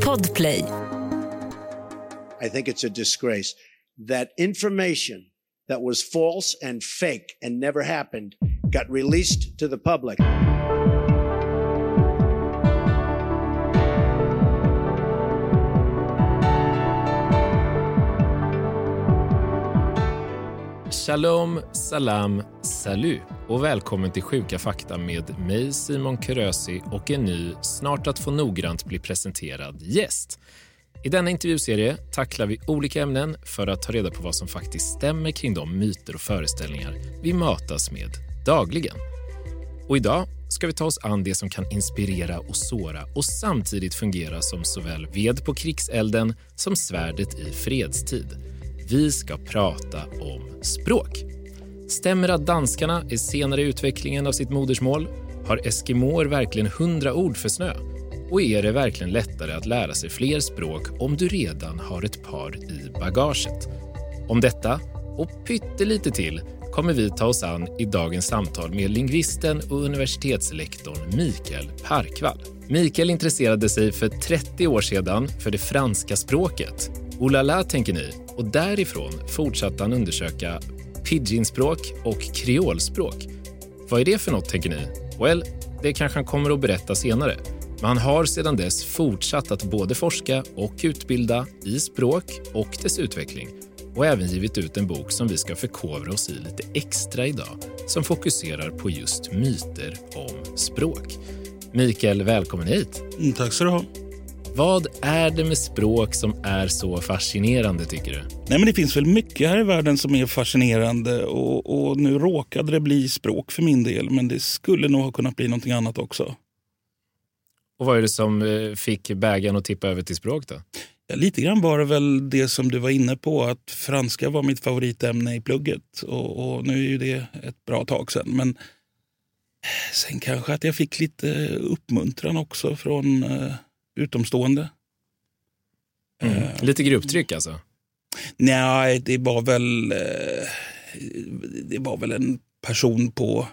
Podplay. I think it's a disgrace that information that was false and fake and never happened got released to the public. Shalom, salam, salut och välkommen till Sjuka fakta med mig Simon Körösi och en ny, snart att få noggrant bli presenterad gäst. I denna intervjuserie tacklar vi olika ämnen för att ta reda på vad som faktiskt stämmer kring de myter och föreställningar vi matas med dagligen. Och idag ska vi ta oss an det som kan inspirera och såra och samtidigt fungera som såväl ved på krigselden som svärdet i fredstid. Vi ska prata om språk. Stämmer att danskarna är senare i utvecklingen av sitt modersmål? Har eskimåer verkligen hundra ord för snö? Och är det verkligen lättare att lära sig fler språk om du redan har ett par i bagaget? Om detta och pyttelite till kommer vi ta oss an i dagens samtal med lingvisten och universitetslektorn Mikael Parkvall. Mikael intresserade sig för 30 år sedan för det franska språket. Oh la la, tänker ni, och därifrån fortsatte han undersöka pidginspråk och kreolspråk. Vad är det för något, tänker ni? Well, det kanske han kommer att berätta senare. Men han har sedan dess fortsatt att både forska och utbilda i språk och dess utveckling och även givit ut en bok som vi ska förkovra oss i lite extra idag som fokuserar på just myter om språk. Mikael, välkommen hit. Mm, tack så du ha. Vad är det med språk som är så fascinerande tycker du? Nej, men det finns väl mycket här i världen som är fascinerande och, och nu råkade det bli språk för min del, men det skulle nog ha kunnat bli någonting annat också. Och vad är det som eh, fick bägaren att tippa över till språk då? Ja, lite grann var det väl det som du var inne på, att franska var mitt favoritämne i plugget. Och, och nu är ju det ett bra tag sedan. Men sen kanske att jag fick lite uppmuntran också från uh, utomstående. Mm. Uh, lite grupptryck alltså? Nej, det var väl, uh, det var väl en person på,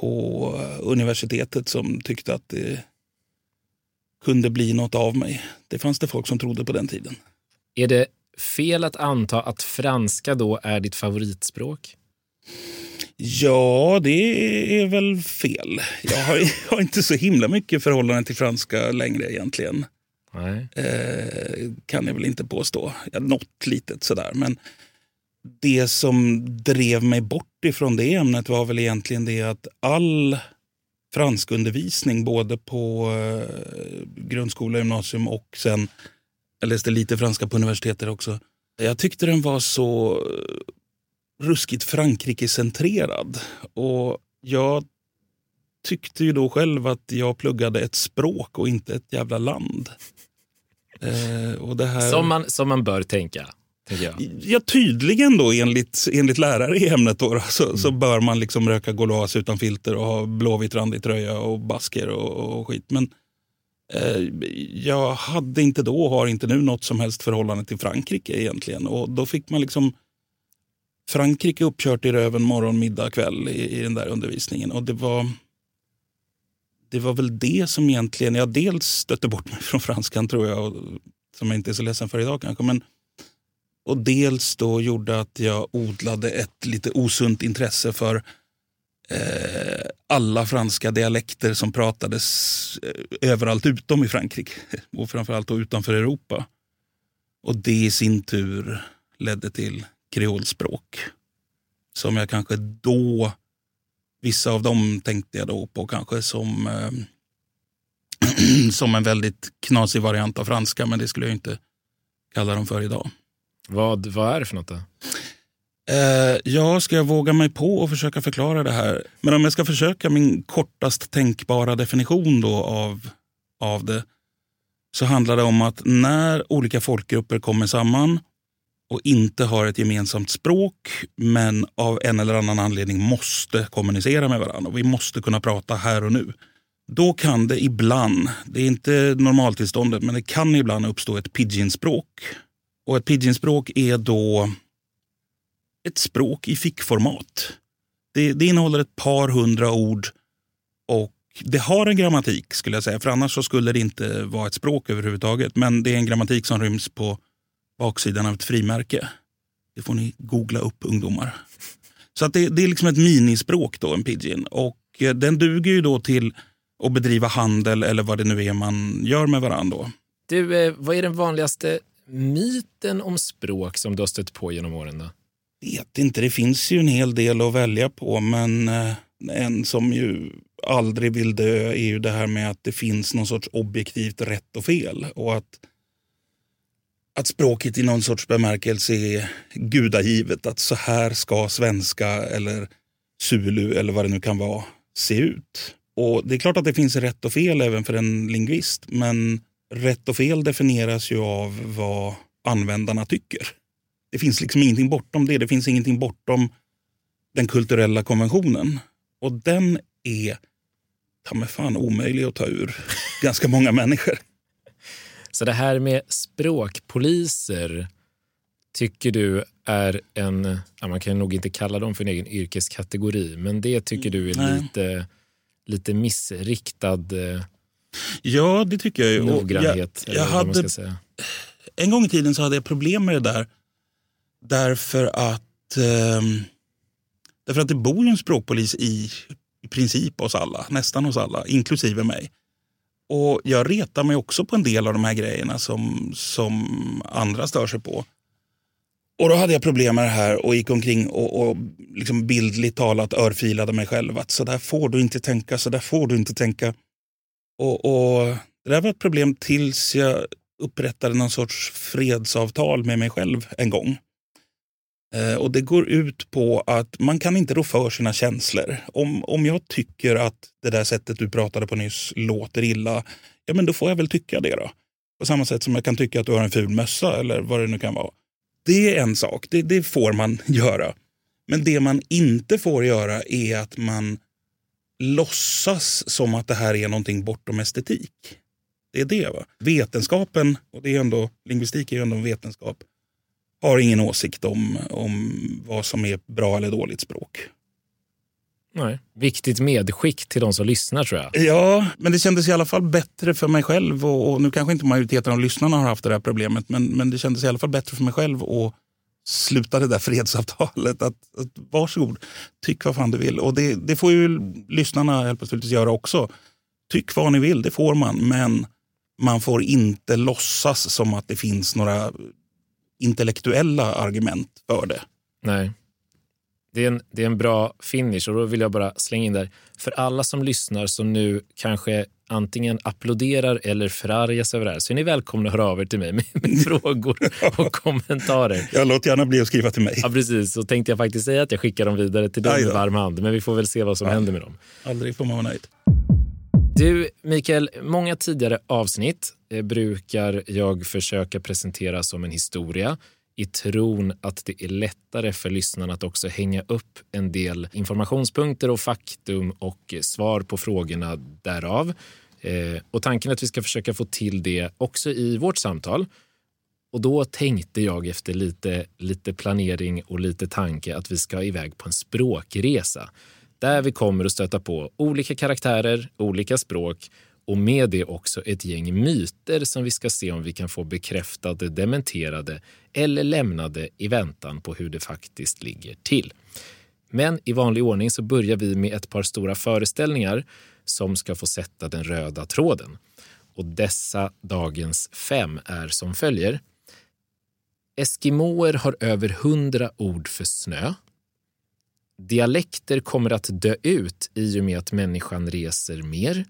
på universitetet som tyckte att det kunde bli något av mig. Det fanns det folk som trodde på den tiden. Är det fel att anta att franska då är ditt favoritspråk? Ja, det är väl fel. Jag har, jag har inte så himla mycket förhållande till franska längre egentligen. Nej. Eh, kan jag väl inte påstå. Något litet sådär. Men det som drev mig bort ifrån det ämnet var väl egentligen det att all franskundervisning både på eh, grundskola, gymnasium och sen jag läste lite franska på universitetet också. Jag tyckte den var så ruskigt Frankrike-centrerad. Och jag tyckte ju då själv att jag pluggade ett språk och inte ett jävla land. Eh, och det här... som, man, som man bör tänka. Jag. Ja, tydligen då enligt, enligt lärare i ämnet då, så, mm. så bör man liksom röka Gauloise utan filter och ha blåvitt randig tröja och basker och, och skit. Men eh, jag hade inte då och har inte nu något som helst förhållande till Frankrike egentligen. Och då fick man liksom Frankrike uppkört i röven morgon, middag, kväll i, i den där undervisningen. Och det var, det var väl det som egentligen, jag dels stötte bort mig från franskan tror jag, och, som jag inte är så ledsen för idag kanske. Men, och dels då gjorde att jag odlade ett lite osunt intresse för eh, alla franska dialekter som pratades eh, överallt utom i Frankrike och framförallt då utanför Europa. Och det i sin tur ledde till kreolspråk. Som jag kanske då, vissa av dem tänkte jag då på kanske som, eh, som en väldigt knasig variant av franska, men det skulle jag inte kalla dem för idag. Vad, vad är det för något då? Eh, ja, ska jag våga mig på och försöka förklara det här? Men om jag ska försöka min kortast tänkbara definition då av, av det så handlar det om att när olika folkgrupper kommer samman och inte har ett gemensamt språk men av en eller annan anledning måste kommunicera med varandra. Och vi måste kunna prata här och nu. Då kan det ibland, det är inte normaltillståndet, men det kan ibland uppstå ett pidginspråk. Och ett pidginspråk är då ett språk i fickformat. Det, det innehåller ett par hundra ord och det har en grammatik skulle jag säga, för annars så skulle det inte vara ett språk överhuvudtaget. Men det är en grammatik som ryms på baksidan av ett frimärke. Det får ni googla upp ungdomar. Så att det, det är liksom ett minispråk då, en pidgin. Och eh, den duger ju då till att bedriva handel eller vad det nu är man gör med varandra. Du, eh, vad är den vanligaste myten om språk som du har stött på genom åren? Då? vet inte, det finns ju en hel del att välja på men eh, en som ju aldrig vill dö är ju det här med att det finns någon sorts objektivt rätt och fel. Och att, att språket i någon sorts bemärkelse är gudagivet. Att så här ska svenska eller zulu eller vad det nu kan vara se ut. Och Det är klart att det finns rätt och fel även för en lingvist. Men rätt och fel definieras ju av vad användarna tycker. Det finns liksom ingenting bortom det. Det finns ingenting bortom den kulturella konventionen. Och den är ta mig fan omöjlig att ta ur ganska många människor. Så det här med språkpoliser tycker du är en, ja, man kan nog inte kalla dem för en egen yrkeskategori, men det tycker du är Nej. lite, lite missriktad eh, Ja, det tycker jag. ju. Noggrannhet. Jag, jag hade, en gång i tiden så hade jag problem med det där. Därför att, ehm, därför att det bor ju en språkpolis i, i princip hos alla, nästan hos alla, inklusive mig. Och jag retar mig också på en del av de här grejerna som, som andra stör sig på. Och då hade jag problem med det här och gick omkring och, och liksom bildligt talat örfilade mig själv. Att så där får du inte tänka, så där får du inte tänka. Och, och Det där var ett problem tills jag upprättade någon sorts fredsavtal med mig själv en gång. Eh, och Det går ut på att man kan inte rå för sina känslor. Om, om jag tycker att det där sättet du pratade på nyss låter illa, ja men då får jag väl tycka det då. På samma sätt som jag kan tycka att du har en ful mössa eller vad det nu kan vara. Det är en sak, det, det får man göra. Men det man inte får göra är att man låtsas som att det här är någonting bortom estetik. Det är det. Va? Vetenskapen, och det är ändå, lingvistik är ju ändå en vetenskap, har ingen åsikt om, om vad som är bra eller dåligt språk. Nej. Viktigt medskick till de som lyssnar tror jag. Ja, men det kändes i alla fall bättre för mig själv. Och, och nu kanske inte majoriteten av lyssnarna har haft det här problemet, men, men det kändes i alla fall bättre för mig själv att sluta det där fredsavtalet. Att, att varsågod, tyck vad fan du vill. Och det, det får ju lyssnarna plötsligt göra också. Tyck vad ni vill, det får man. Men man får inte låtsas som att det finns några intellektuella argument för det. Nej. Det är, en, det är en bra finish och då vill jag bara slänga in där. För alla som lyssnar som nu kanske antingen applåderar eller förargas över det här så är ni välkomna att höra av er till mig med, med frågor och kommentarer. Jag låt gärna bli att skriva till mig. Ja, precis. Så tänkte jag faktiskt säga att jag skickar dem vidare till dig Aj med varm hand. Men vi får väl se vad som händer med dem. Aldrig får man vara nöjd. Du, Mikael, många tidigare avsnitt Eh, brukar jag försöka presentera som en historia i tron att det är lättare för lyssnarna att också hänga upp en del informationspunkter och faktum och svar på frågorna därav. Eh, och tanken är att vi ska försöka få till det också i vårt samtal. Och då tänkte jag efter lite, lite planering och lite tanke att vi ska iväg på en språkresa där vi kommer att stöta på olika karaktärer, olika språk och med det också ett gäng myter som vi ska se om vi kan få bekräftade, dementerade eller lämnade i väntan på hur det faktiskt ligger till. Men i vanlig ordning så börjar vi med ett par stora föreställningar som ska få sätta den röda tråden. Och dessa dagens fem är som följer. Eskimoer har över hundra ord för snö. Dialekter kommer att dö ut i och med att människan reser mer.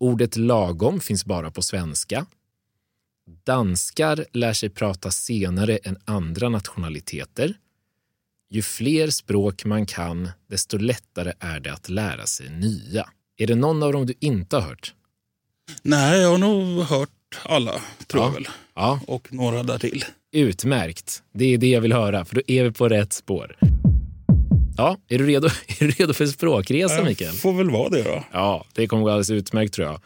Ordet lagom finns bara på svenska. Danskar lär sig prata senare än andra nationaliteter. Ju fler språk man kan, desto lättare är det att lära sig nya. Är det någon av dem du inte har hört? Nej, jag har nog hört alla, tror Ja. jag väl. Ja, Och några därtill. utmärkt. Det är det jag vill höra, för då är vi på rätt spår. Ja, är du redo, är du redo för språkresa, Mikael? Får väl vara det då. Ja, det kommer gå alldeles utmärkt tror jag.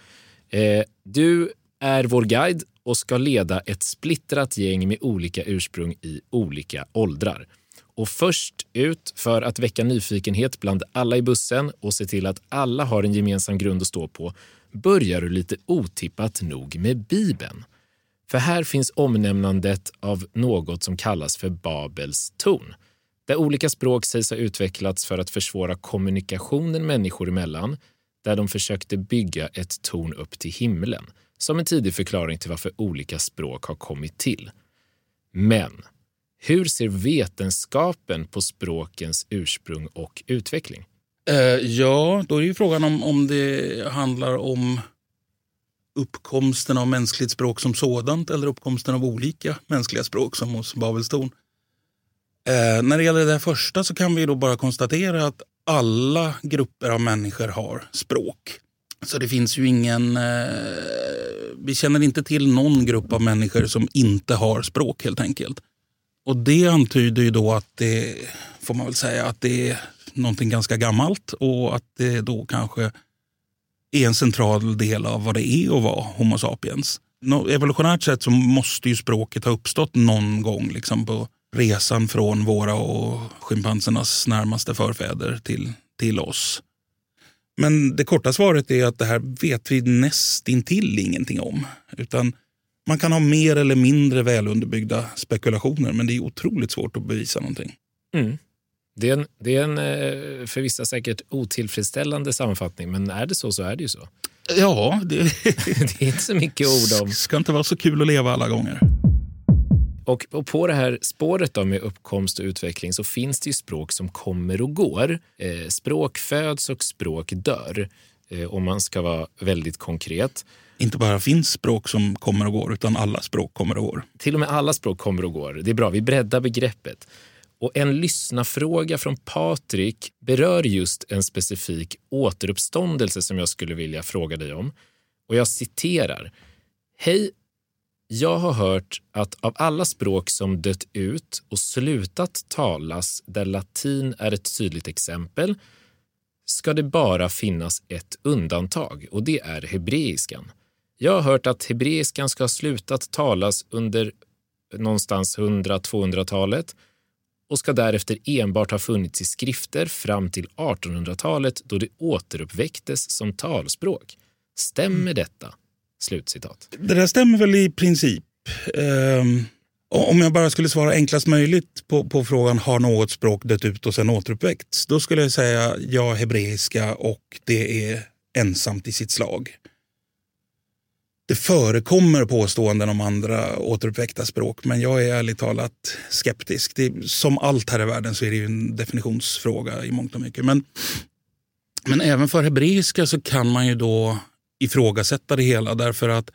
Eh, du är vår guide och ska leda ett splittrat gäng med olika ursprung i olika åldrar. Och först ut för att väcka nyfikenhet bland alla i bussen och se till att alla har en gemensam grund att stå på börjar du lite otippat nog med Bibeln. För här finns omnämnandet av något som kallas för Babels torn där olika språk sägs ha utvecklats för att försvåra kommunikationen människor emellan, där de försökte bygga ett torn upp till himlen, som en tidig förklaring till varför olika språk har kommit till. Men hur ser vetenskapen på språkens ursprung och utveckling? Eh, ja, då är ju frågan om, om det handlar om uppkomsten av mänskligt språk som sådant eller uppkomsten av olika mänskliga språk som hos Babelstorn. Eh, när det gäller det första så kan vi då bara konstatera att alla grupper av människor har språk. Så det finns ju ingen... Eh, vi känner inte till någon grupp av människor som inte har språk helt enkelt. Och det antyder ju då att det, får man väl säga, att det är någonting ganska gammalt och att det då kanske är en central del av vad det är att vara Homo sapiens. Evolutionärt sett så måste ju språket ha uppstått någon gång liksom på resan från våra och schimpansernas närmaste förfäder till, till oss. Men det korta svaret är att det här vet vi nästintill ingenting om. Utan man kan ha mer eller mindre välunderbyggda spekulationer men det är otroligt svårt att bevisa någonting. Mm. Det är, en, det är en eh, för vissa säkert otillfredsställande sammanfattning, men är det så så är det ju så. Ja, det, det är inte så mycket ord om. Det ska inte vara så kul att leva alla gånger. Och, och, på det här spåret då med uppkomst och utveckling så finns det ju språk som kommer och går. Eh, språk föds och språk dör, eh, om man ska vara väldigt konkret. Inte bara finns språk som kommer och går, utan alla språk kommer och går. Till och med alla språk kommer och går. Det är bra, vi breddar begreppet. Och en lyssnarfråga från Patrik berör just en specifik återuppståndelse som jag skulle vilja fråga dig om. Och jag citerar. Hej, jag har hört att av alla språk som dött ut och slutat talas, där latin är ett tydligt exempel, ska det bara finnas ett undantag och det är hebreiskan. Jag har hört att hebreiskan ska ha slutat talas under någonstans 100-200-talet och ska därefter enbart ha funnits i skrifter fram till 1800-talet då det återuppväcktes som talspråk. Stämmer detta? Slutcitat. Det där stämmer väl i princip. Um, om jag bara skulle svara enklast möjligt på, på frågan har något språk dött ut och sen återuppväckts? Då skulle jag säga ja, hebreiska och det är ensamt i sitt slag. Det förekommer påståenden om andra återuppväckta språk men jag är ärligt talat skeptisk. Det, som allt här i världen så är det ju en definitionsfråga i mångt och mycket. Men, men även för hebreiska så kan man ju då ifrågasätta det hela därför att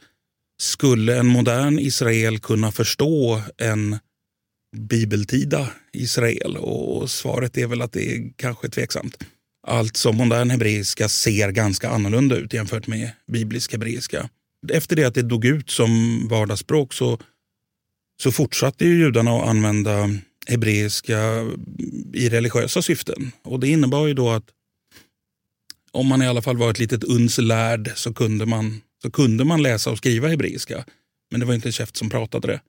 skulle en modern Israel kunna förstå en bibeltida Israel? Och svaret är väl att det är kanske tveksamt. Alltså modern hebreiska ser ganska annorlunda ut jämfört med biblisk hebreiska. Efter det att det dog ut som vardagsspråk så, så fortsatte ju judarna att använda hebreiska i religiösa syften. Och Det innebar ju då att om man i alla fall var ett litet uns lärd så kunde man, så kunde man läsa och skriva hebreiska. Men det var inte en käft som pratade det.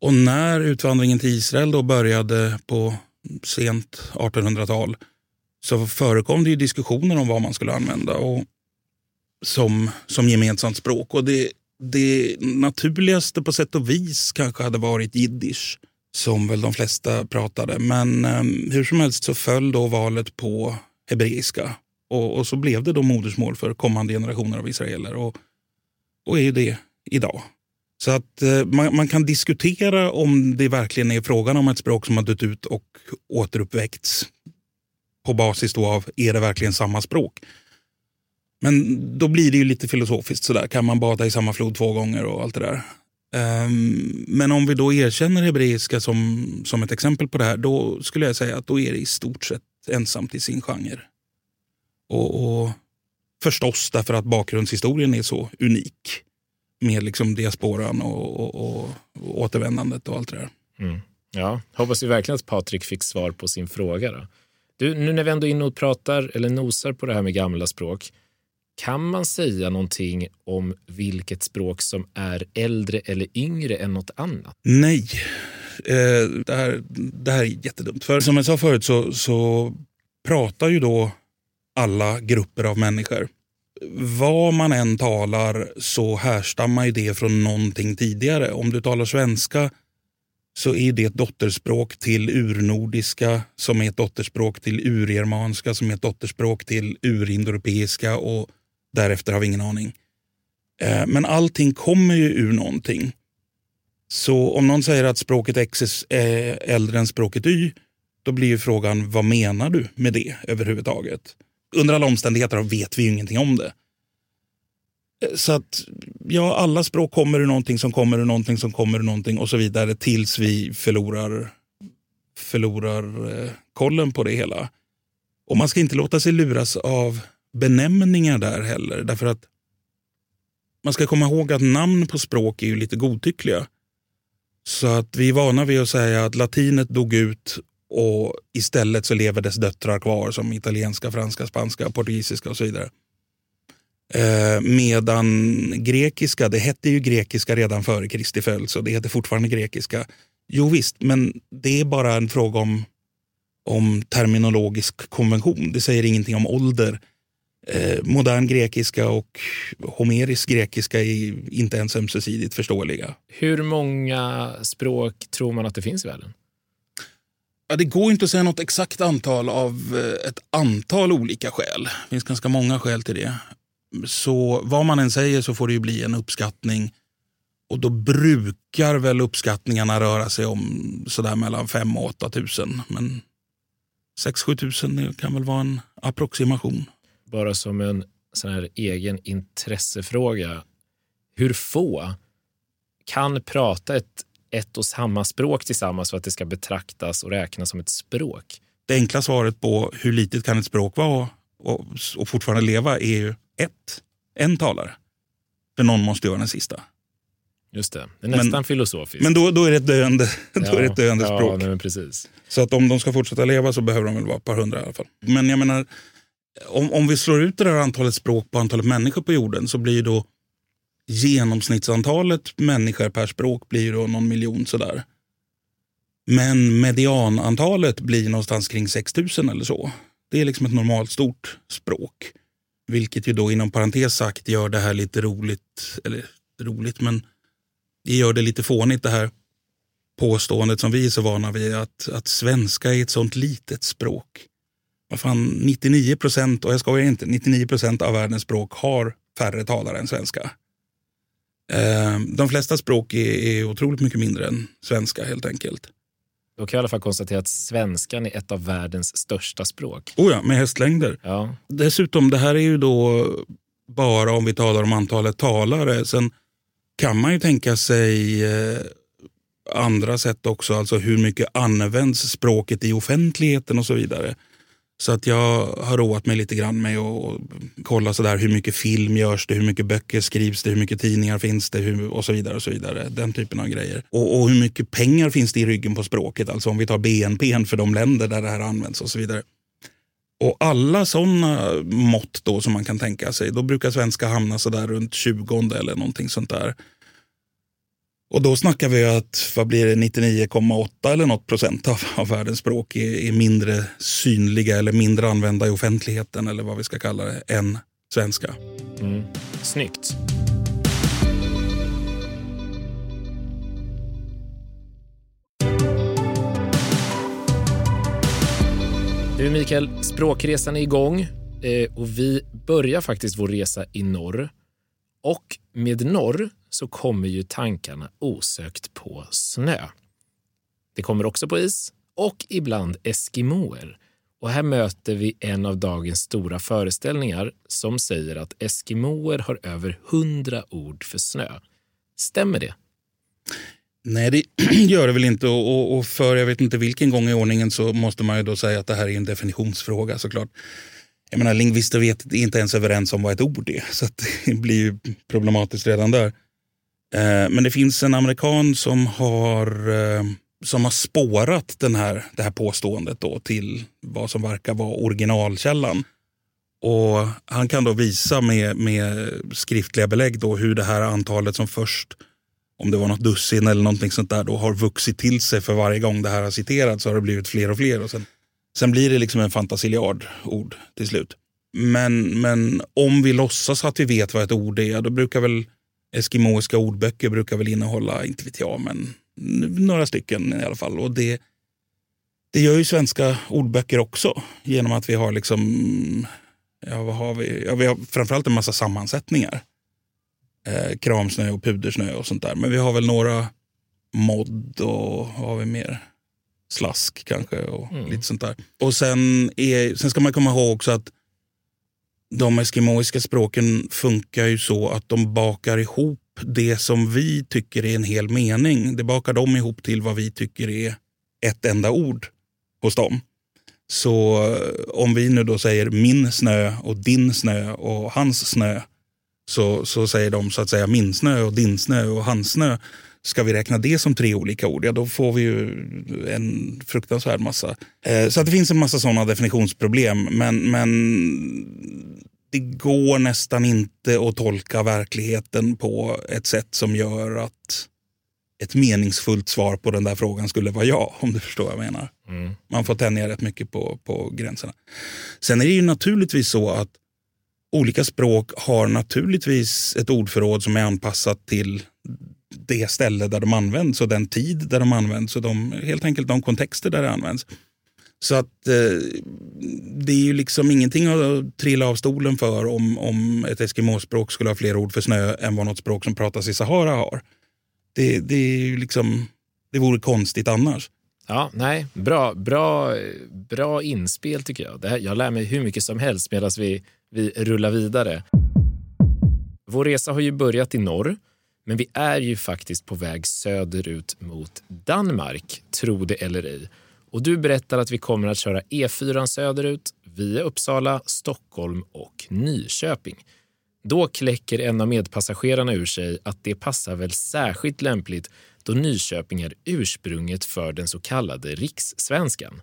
Och när utvandringen till Israel då började på sent 1800-tal så förekom det ju diskussioner om vad man skulle använda och som, som gemensamt språk. Och det, det naturligaste på sätt och vis kanske hade varit jiddisch som väl de flesta pratade. Men eh, hur som helst så föll då valet på hebreiska och, och, så blev det då modersmål för kommande generationer av israeler och, och är det idag. Så att eh, man, man, kan diskutera om det verkligen är frågan om ett språk som har dött ut och återuppväckts på basis då av är det verkligen samma språk. Men då blir det ju lite filosofiskt sådär. Kan man bada i samma flod två gånger och allt det där. Um, men om vi då erkänner hebreiska som, som ett exempel på det här, då skulle jag säga att då är det i stort sett ensamt i sin genre. Och, och förstås därför att bakgrundshistorien är så unik med liksom diasporan och, och, och, och återvändandet och allt det där. Mm. Ja, hoppas vi verkligen att Patrik fick svar på sin fråga. Då. Du, nu när vi ändå inne och pratar eller nosar på det här med gamla språk, kan man säga någonting om vilket språk som är äldre eller yngre än något annat? Nej, Eh, det, här, det här är jättedumt. För som jag sa förut så, så pratar ju då alla grupper av människor. Vad man än talar så härstammar ju det från någonting tidigare. Om du talar svenska så är det ett dotterspråk till urnordiska som är ett dotterspråk till urgermanska som är ett dotterspråk till urindoeuropeiska och därefter har vi ingen aning. Eh, men allting kommer ju ur någonting. Så om någon säger att språket X är eh, äldre än språket Y, då blir ju frågan vad menar du med det överhuvudtaget? Under alla omständigheter vet vi ju ingenting om det. Eh, så att ja, alla språk kommer ur någonting som kommer ur någonting som kommer ur någonting och så vidare tills vi förlorar, förlorar eh, kollen på det hela. Och man ska inte låta sig luras av benämningar där heller. Därför att man ska komma ihåg att namn på språk är ju lite godtyckliga. Så att vi är vana vid att säga att latinet dog ut och istället så lever dess döttrar kvar som italienska, franska, spanska, portugisiska och så vidare. Eh, medan grekiska, det hette ju grekiska redan före Kristi födelse och det heter fortfarande grekiska. Jo visst, men det är bara en fråga om, om terminologisk konvention. Det säger ingenting om ålder. Eh, modern grekiska och homerisk grekiska är inte ens ömsesidigt förståeliga. Hur många språk tror man att det finns i världen? Ja, det går inte att säga något exakt antal av eh, ett antal olika skäl. Det finns ganska många skäl till det. Så vad man än säger så får det ju bli en uppskattning. Och då brukar väl uppskattningarna röra sig om sådär mellan 5 och 8 tusen. Men 6-7 tusen kan väl vara en approximation. Bara som en sån här egen intressefråga. Hur få kan prata ett, ett och samma språk tillsammans för att det ska betraktas och räknas som ett språk? Det enkla svaret på hur litet kan ett språk vara och, och fortfarande leva är ju ett, en talare. För någon måste göra den sista. Just det, det är nästan men, filosofiskt. Men då, då är det ett döende, ja, då är det ett döende ja, språk. Nej, precis. Så att om de ska fortsätta leva så behöver de väl vara ett par hundra i alla fall. Men jag menar, om, om vi slår ut det där antalet språk på antalet människor på jorden så blir då genomsnittsantalet människor per språk blir då någon miljon sådär. Men medianantalet blir någonstans kring 6 000 eller så. Det är liksom ett normalt stort språk. Vilket ju då inom parentes sagt gör det här lite roligt, eller roligt men det gör det lite fånigt det här påståendet som vi är så vana vid att, att svenska är ett sånt litet språk. Vad fan, 99 procent, och jag skojar inte, 99 procent av världens språk har färre talare än svenska. Eh, de flesta språk är, otroligt mycket mindre än svenska helt enkelt. Då kan jag i alla fall konstatera att svenskan är ett av världens största språk. Oh ja, med hästlängder. Ja. Dessutom, det här är ju då bara om vi talar om antalet talare. Sen kan man ju tänka sig eh, andra sätt också, alltså hur mycket används språket i offentligheten och så vidare. Så att jag har roat mig lite grann med att kolla sådär hur mycket film görs det, hur mycket böcker skrivs det, hur mycket tidningar finns det hur, och så vidare. och så vidare. Den typen av grejer. Och, och, hur mycket pengar finns det i ryggen på språket, alltså om vi tar BNP för de länder där det här används och så vidare. Och alla sådana mått då som man kan tänka sig, då brukar svenska hamna sådär runt 20 eller någonting sånt där. Och då snackar vi att vad blir det, 99,8 eller något procent av, av världens språk är, är, mindre synliga eller mindre använda i offentligheten eller vad vi ska kalla det, än svenska. Mm. Snyggt. Du Mikael, språkresan är igång eh, och vi börjar faktiskt vår resa i norr. Och med norr så kommer ju tankarna osökt på snö. Det kommer också på is och ibland eskimoer. Och här möter vi en av dagens stora föreställningar som säger att eskimoer har över hundra ord för snö. Stämmer det? Nej, det gör det väl inte. Och, och, för jag vet inte vilken gång i ordningen så måste man ju då säga att det här är en definitionsfråga såklart. Jag menar, lingvister vet inte ens överens om vad ett ord är, så det blir ju problematiskt redan där. Eh, men det finns en amerikan som har, eh, som har spårat den här, det här påståendet då till vad som verkar vara originalkällan. Och Han kan då visa med, med skriftliga belägg då hur det här antalet som först om det var något dussin eller någonting sånt där, då har vuxit till sig för varje gång det här har citerats så har det blivit fler och fler. Och sen, sen blir det liksom en fantasiljard ord till slut. Men, men om vi låtsas att vi vet vad ett ord är, då brukar väl eskimoiska ordböcker brukar väl innehålla, inte vet jag, men några stycken i alla fall. Och det, det gör ju svenska ordböcker också genom att vi har liksom, ja vad har vi? Ja, vi har framförallt en massa sammansättningar. Eh, kramsnö och pudersnö och sånt där. Men vi har väl några modd och vad har vi mer? Slask kanske och mm. lite sånt där. Och sen, är, sen ska man komma ihåg också att de eskimoiska språken funkar ju så att de bakar ihop det som vi tycker är en hel mening. Det bakar de ihop till vad vi tycker är ett enda ord hos dem. Så eh, om vi nu då säger min snö och din snö och hans snö så, så säger de så att säga min snö och din snö och hans snö. Ska vi räkna det som tre olika ord, ja då får vi ju en fruktansvärd massa. Eh, så att det finns en massa sådana definitionsproblem. Men, men det går nästan inte att tolka verkligheten på ett sätt som gör att ett meningsfullt svar på den där frågan skulle vara ja, om du förstår vad jag menar. Mm. Man får tänja rätt mycket på, på gränserna. Sen är det ju naturligtvis så att olika språk har naturligtvis ett ordförråd som är anpassat till det ställe där de används och den tid där de används och de, helt enkelt de kontexter där det används. Så att eh, det är ju liksom ingenting att trilla av stolen för om, om ett eskimåspråk skulle ha fler ord för snö än vad något språk som pratas i Sahara har. Det, det, är ju liksom, det vore konstigt annars. Ja, nej, bra, bra, bra inspel tycker jag. Det här, jag lär mig hur mycket som helst medan vi, vi rullar vidare. Vår resa har ju börjat i norr, men vi är ju faktiskt på väg söderut mot Danmark, tro det eller ej. Och du berättar att vi kommer att köra E4 söderut via Uppsala, Stockholm och Nyköping. Då kläcker en av medpassagerarna ur sig att det passar väl särskilt lämpligt då Nyköping är ursprunget för den så kallade rikssvenskan.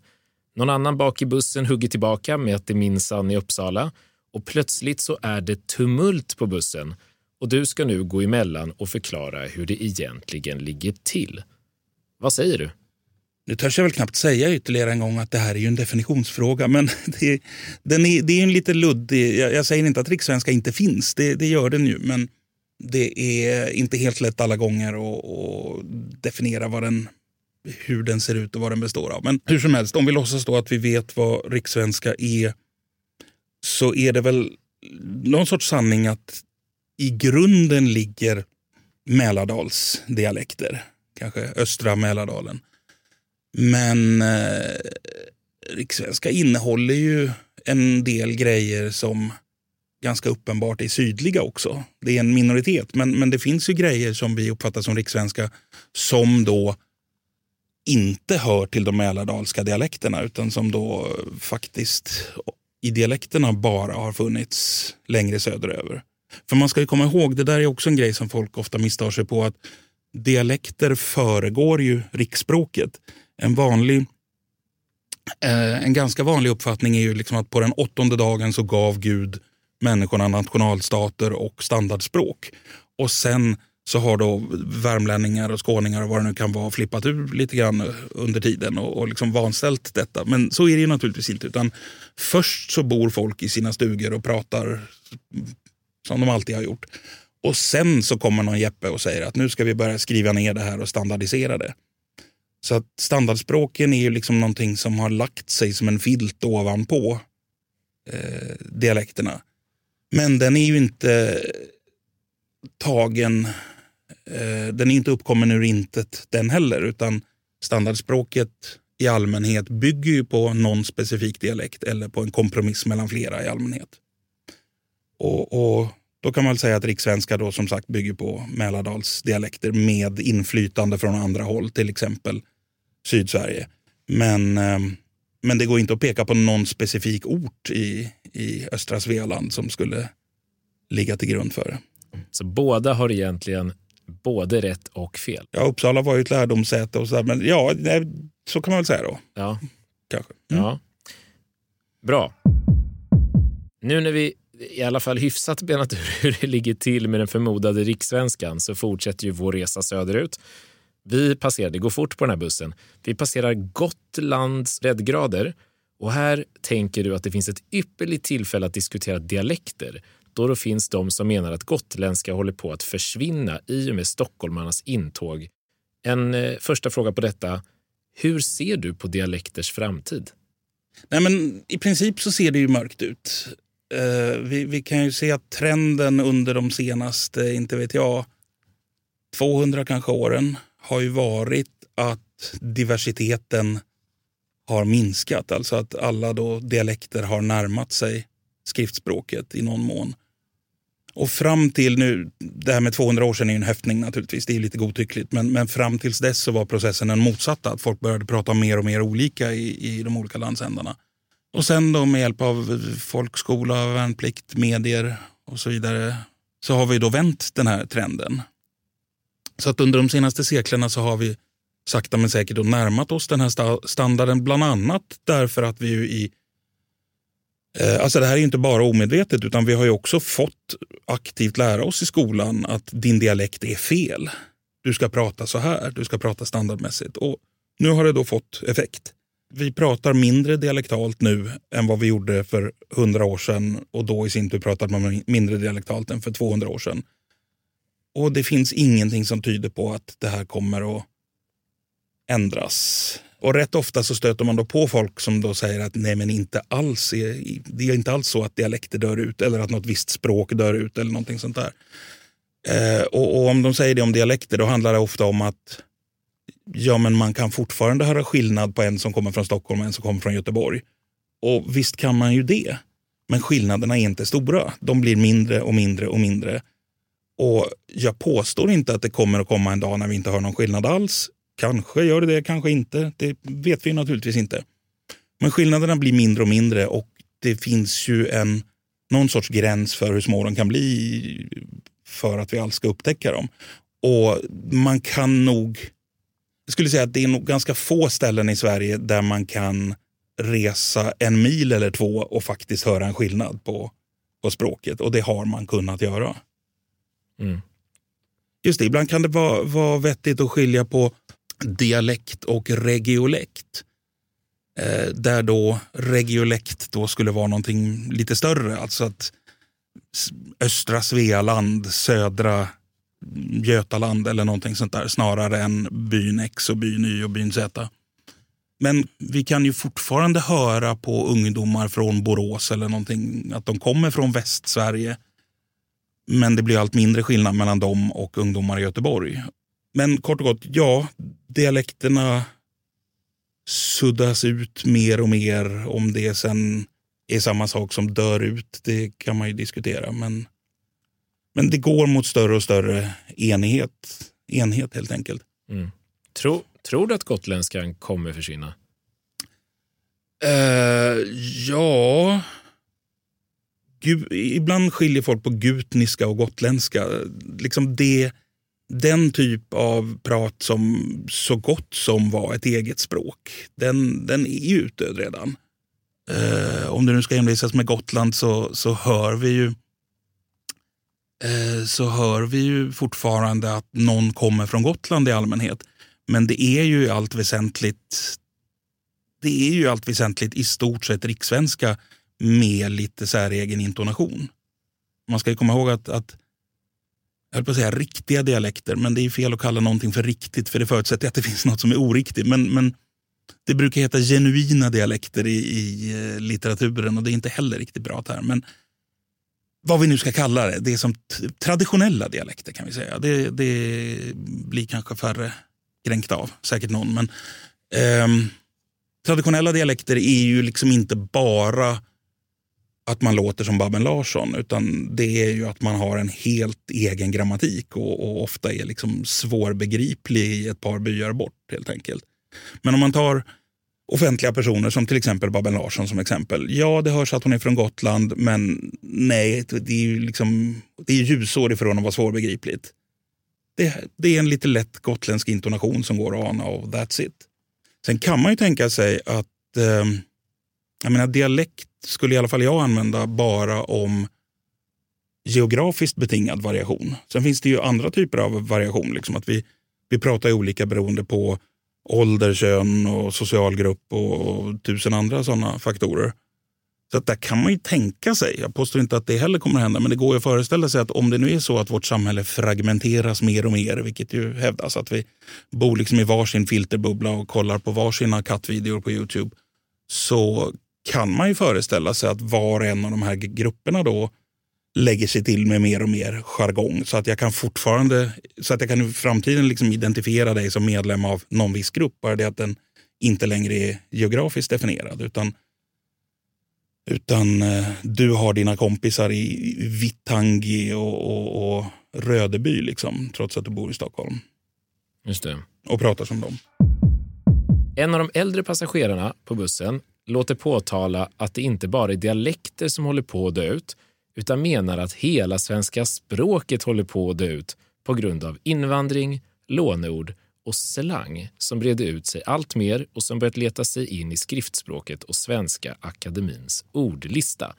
Någon annan bak i bussen hugger tillbaka med att det minsann är Uppsala och plötsligt så är det tumult på bussen och du ska nu gå emellan och förklara hur det egentligen ligger till. Vad säger du? Nu törs jag väl knappt säga ytterligare en gång att det här är ju en definitionsfråga, men det, den är, det är en lite luddig... Jag, jag säger inte att rikssvenska inte finns, det, det, gör den ju, men det är inte helt lätt alla gånger att, att definiera vad den, hur den ser ut och vad den består av. Men hur som helst, om vi låtsas då att vi vet vad rikssvenska är så är det väl någon sorts sanning att i grunden ligger Mälardalsdialekter, kanske östra Mälardalen. Men eh, rikssvenska innehåller ju en del grejer som ganska uppenbart är sydliga också. Det är en minoritet, men, men det finns ju grejer som vi uppfattar som rikssvenska som då inte hör till de mälardalska dialekterna utan som då faktiskt i dialekterna bara har funnits längre söderöver. För man ska komma ihåg, det där är också en grej som folk ofta misstar sig på, att dialekter föregår ju riksspråket en vanlig eh, en ganska vanlig uppfattning är ju liksom att på den åttonde dagen så gav Gud människorna nationalstater och standardspråk. Och sen så har då värmlänningar och skåningar och vad det nu kan vara flippat ur lite grann under tiden och, och liksom vanställt detta. Men så är det ju naturligtvis inte. Utan först så bor folk i sina stugor och pratar som de alltid har gjort. Och sen så kommer någon Jeppe och säger att nu ska vi börja skriva ner det här och standardisera det. Så att standardspråken är ju liksom någonting som har lagt sig som en filt ovanpå eh, dialekterna. Men den är ju inte tagen, eh, den är inte uppkommen ur intet den heller, utan standardspråket i allmänhet bygger ju på någon specifik dialekt eller på en kompromiss mellan flera i allmänhet. Och, och då kan man säga att rikssvenska då som sagt bygger på Mälardalsdialekter med inflytande från andra håll, till exempel Sydsverige. Men, ehm, men det går inte att peka på någon specifik ort i, i östra Svealand som skulle ligga till grund för det. Så båda har egentligen både rätt och fel? Ja, Uppsala var ju ett lärdomssäte och så där, men ja, så kan man väl säga då. Ja. Kanske. Mm. Ja. Bra. Nu när vi i alla fall hyfsat benat ur hur det ligger till med den förmodade rikssvenskan så fortsätter ju vår resa söderut. Vi passerar, det går fort på den här bussen, vi passerar Gotlands breddgrader och här tänker du att det finns ett ypperligt tillfälle att diskutera dialekter då det finns de som menar att gotländska håller på att försvinna i och med stockholmarnas intåg. En eh, första fråga på detta. Hur ser du på dialekters framtid? Nej, men I princip så ser det ju mörkt ut. Uh, vi, vi, kan ju se att trenden under de senaste, inte vet jag, 200 kanske åren har ju varit att diversiteten har minskat. Alltså att alla då dialekter har närmat sig skriftspråket i någon mån. Och fram till nu, det här med 200 år sedan är ju en höftning naturligtvis, det är lite godtyckligt, men, men fram tills dess så var processen den motsatta, att folk började prata mer och mer olika i, i de olika landsändarna. Och sen då med hjälp av folkskola, värnplikt, medier och så vidare så har vi då vänt den här trenden. Så att under de senaste seklerna så har vi sakta men säkert närmat oss den här standarden, bland annat därför att vi ju i eh, alltså det här är inte bara omedvetet utan vi har ju också fått aktivt lära oss i skolan att din dialekt är fel. Du ska prata så här, du ska prata standardmässigt. Och nu har det då fått effekt. Vi pratar mindre dialektalt nu än vad vi gjorde för hundra år sedan och då i sin tur pratade man mindre dialektalt än för 200 år sedan. Och det finns ingenting som tyder på att det här kommer att ändras. Och rätt ofta så stöter man då på folk som då säger att nej men inte alls är, det är inte alls så att dialekter dör ut eller att något visst språk dör ut eller någonting sånt där. Eh, och, och, om de säger det om dialekter då handlar det ofta om att ja men man kan fortfarande höra skillnad på en som kommer från Stockholm och en som kommer från Göteborg. Och visst kan man ju det. Men skillnaderna är inte stora. De blir mindre och mindre och mindre. Och jag påstår inte att det kommer att komma en dag när vi inte hör någon skillnad alls. Kanske gör det det, kanske inte. Det vet vi naturligtvis inte. Men skillnaderna blir mindre och mindre och det finns ju en, någon sorts gräns för hur små de kan bli för att vi alls ska upptäcka dem. Och man kan nog... Jag skulle säga att det är nog ganska få ställen i Sverige där man kan resa en mil eller två och faktiskt höra en skillnad på, på språket. Och det har man kunnat göra. Mm. Just det, ibland kan det vara, vara vettigt att skilja på dialekt och regiolekt. Eh, där då regiolekt då skulle vara någonting lite större. Alltså att östra Svealand, södra Götaland eller någonting sånt där snarare än byn X och byn Y och byn Z. Men vi kan ju fortfarande höra på ungdomar från Borås eller någonting att de kommer från Västsverige. Men det blir allt mindre skillnad mellan dem och ungdomar i Göteborg. Men kort och gott, ja, dialekterna suddas ut mer och mer. Om det sen är samma sak som dör ut, det kan man ju diskutera. Men, men det går mot större och större enhet, enhet helt enkelt. Mm. Tror, tror du att gotländskan kommer försvinna? Uh, ja... Gud, ibland skiljer folk på gutniska och gotländska. Liksom det den typ av prat som så gott som var ett eget språk, den, den är ju utdöd redan. Eh, om det nu ska envisas med Gotland så, så hör vi ju Eh, så hör vi ju fortfarande att någon kommer från Gotland i allmänhet. Men det är ju i allt väsentligt det är ju allt väsentligt i stort sett rikssvenska med lite säregen intonation. Man ska komma ihåg att, att jag höll på att säga riktiga dialekter, men det är fel att kalla någonting för riktigt för det förutsätter att det finns något som är oriktigt. Men, men det brukar heta genuina dialekter i, i eh, litteraturen och det är inte heller riktigt bra term. Men vad vi nu ska kalla det, det är som traditionella dialekter kan vi säga. Det, det blir kanske färre kränkt av, säkert någon. Men eh, traditionella dialekter är ju liksom inte bara att man låter som Babben Larsson utan det är ju att man har en helt egen grammatik och, och, ofta är liksom svårbegriplig i ett par byar bort helt enkelt. Men om man tar offentliga personer som till exempel Babben Larsson som exempel. Ja, det hörs att hon är från Gotland men nej, det är ju liksom, det är ljusår ifrån att vara svårbegripligt. Det, det är en lite lätt gotländsk intonation som går att ana och that's it. Sen kan man ju tänka sig att eh, jag menar, dialekt skulle i alla fall jag använda bara om geografiskt betingad variation. Sen finns det ju andra typer av variation. Liksom att vi, vi pratar olika beroende på ålder, kön och social grupp och, tusen andra sådana faktorer. Så att där kan man ju tänka sig, jag påstår inte att det heller kommer att hända, men det går ju att föreställa sig att om det nu är så att vårt samhälle fragmenteras mer och mer, vilket ju hävdas att vi bor liksom i varsin filterbubbla och kollar på varsina kattvideor på Youtube, så kan man ju föreställa sig att var och en av de här grupperna då lägger sig till med mer och mer jargong så att jag kan fortfarande, så att jag kan i framtiden liksom identifiera dig som medlem av någon viss grupp, bara det att den inte längre är geografiskt definierad utan utan eh, du har dina kompisar i Vittangi och, och, och Rödeby, liksom, trots att du bor i Stockholm. Just det. Och pratar som dem. En av de äldre passagerarna på bussen låter påtala att det inte bara är dialekter som håller på att dö ut, utan menar att hela svenska språket håller på att dö ut på grund av invandring, låneord och slang som breder ut sig allt mer och som börjat leta sig in i skriftspråket och Svenska Akademins ordlista.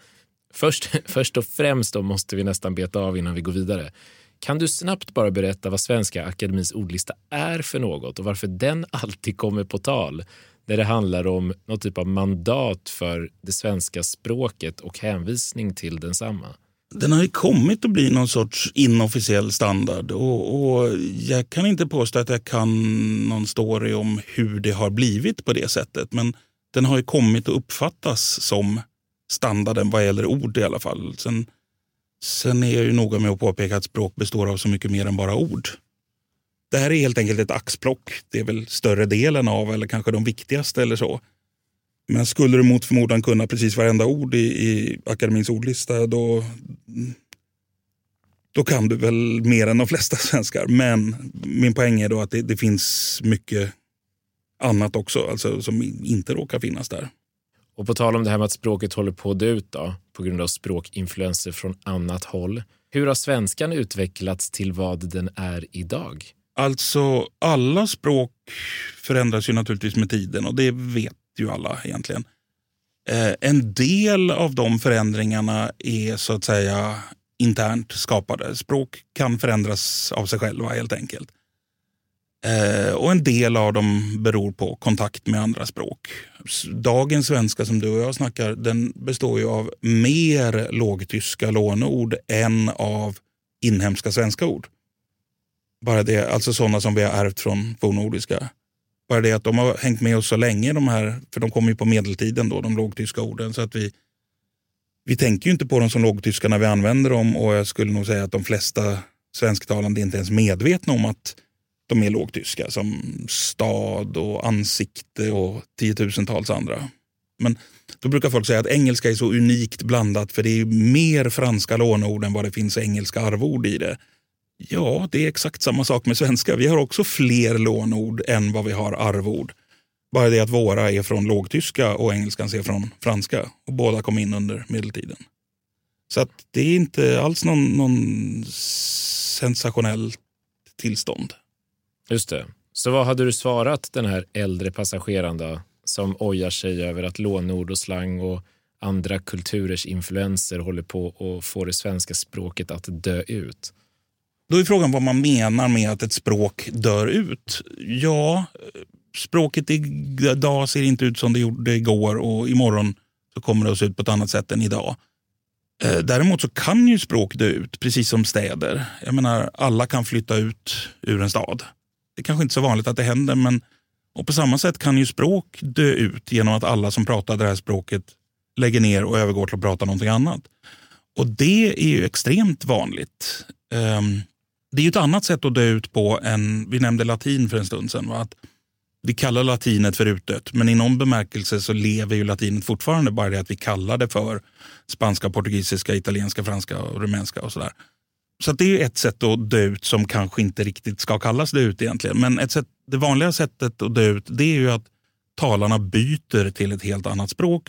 Först, först och främst då måste vi nästan beta av innan vi går vidare. Kan du snabbt bara berätta vad Svenska Akademins ordlista är för något och varför den alltid kommer på tal där det handlar om någon typ av mandat för det svenska språket och hänvisning till densamma? den har ju kommit att bli någon sorts inofficiell standard och, och, jag kan inte påstå att jag kan någon story om hur det har blivit på det sättet. Men den har ju kommit att uppfattas som standarden vad gäller ord i alla fall. Sen, sen är jag ju noga med att påpeka att språk består av så mycket mer än bara ord. Det här är helt enkelt ett axplock. Det är väl större delen av, eller kanske de viktigaste eller så. Men skulle du mot förmodan kunna precis varenda ord i, i akademins ordlista då, då kan du väl mer än de flesta svenskar. Men min poäng är då att det, det finns mycket annat också alltså, som inte råkar finnas där. Och på tal om det här med att språket håller på att dö ut då, på grund av språkinfluenser från annat håll. Hur har svenskan utvecklats till vad den är idag? Alltså, alla språk förändras ju naturligtvis med tiden och det vet ju alla egentligen. Eh, en del av de förändringarna är så att säga internt skapade. Språk kan förändras av sig själva helt enkelt. Eh, och en del av dem beror på kontakt med andra språk. Dagens svenska som du och jag snackar, den består ju av mer lågtyska låneord än av inhemska svenska ord. Bara det, alltså sådana som vi har ärvt från fornnordiska. Bara det att de har hängt med oss så länge, de här, för de kommer ju på medeltiden, då, de lågtyska orden. Så att vi, vi tänker ju inte på dem som lågtyska när vi använder dem och jag skulle nog säga att de flesta svensktalande är inte ens medvetna om att de är lågtyska som stad och ansikte och tiotusentals andra. Men då brukar folk säga att engelska är så unikt blandat för det är mer franska låneord än vad det finns engelska arvord i det. Ja, det är exakt samma sak med svenska. Vi har också fler lånord än vad vi har arvord. Bara det att våra är från lågtyska och engelskan är från franska. Och båda kom in under medeltiden. Så att det är inte alls någon, någon sensationell tillstånd. Just det. Så vad hade du svarat den här äldre passageraren då som ojar sig över att lånord och slang och andra kulturers influenser håller på att få det svenska språket att dö ut? Då är frågan vad man menar med att ett språk dör ut. Ja, språket idag ser inte ut som det gjorde igår och imorgon så kommer det att se ut på ett annat sätt än idag. Eh, däremot så kan ju språk dö ut, precis som städer. Jag menar, alla kan flytta ut ur en stad. Det är kanske inte så vanligt att det händer, men och på samma sätt kan ju språk dö ut genom att alla som pratar det här språket lägger ner och övergår till att prata någonting annat. Och det är ju extremt vanligt. Um, det är ju ett annat sätt att dö ut på än, vi nämnde latin för en stund sedan. Va? Att vi kallar latinet för utdött, men i någon bemärkelse så lever ju latinet fortfarande. Bara det att vi kallar det för spanska, portugisiska, italienska, franska och rumänska och sådär. Så det är ett sätt att dö ut som kanske inte riktigt ska kallas dö ut egentligen. Men ett sätt, det vanliga sättet att dö ut det är ju att talarna byter till ett helt annat språk.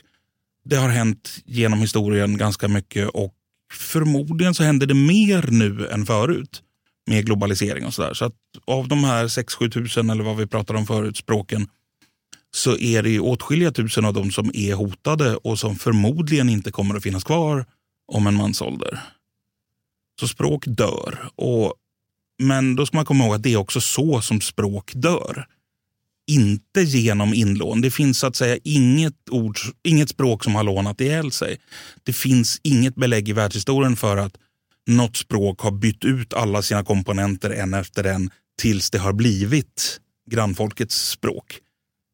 Det har hänt genom historien ganska mycket och förmodligen så händer det mer nu än förut med globalisering och sådär. Så att av de här 6-7 tusen eller vad vi pratade om förut, språken, så är det åtskilliga tusen av dem som är hotade och som förmodligen inte kommer att finnas kvar om en mansålder. Så språk dör. Och, men då ska man komma ihåg att det är också så som språk dör. Inte genom inlån. Det finns så att säga inget, ord, inget språk som har lånat ihjäl sig. Det finns inget belägg i världshistorien för att något språk har bytt ut alla sina komponenter en efter en tills det har blivit grannfolkets språk.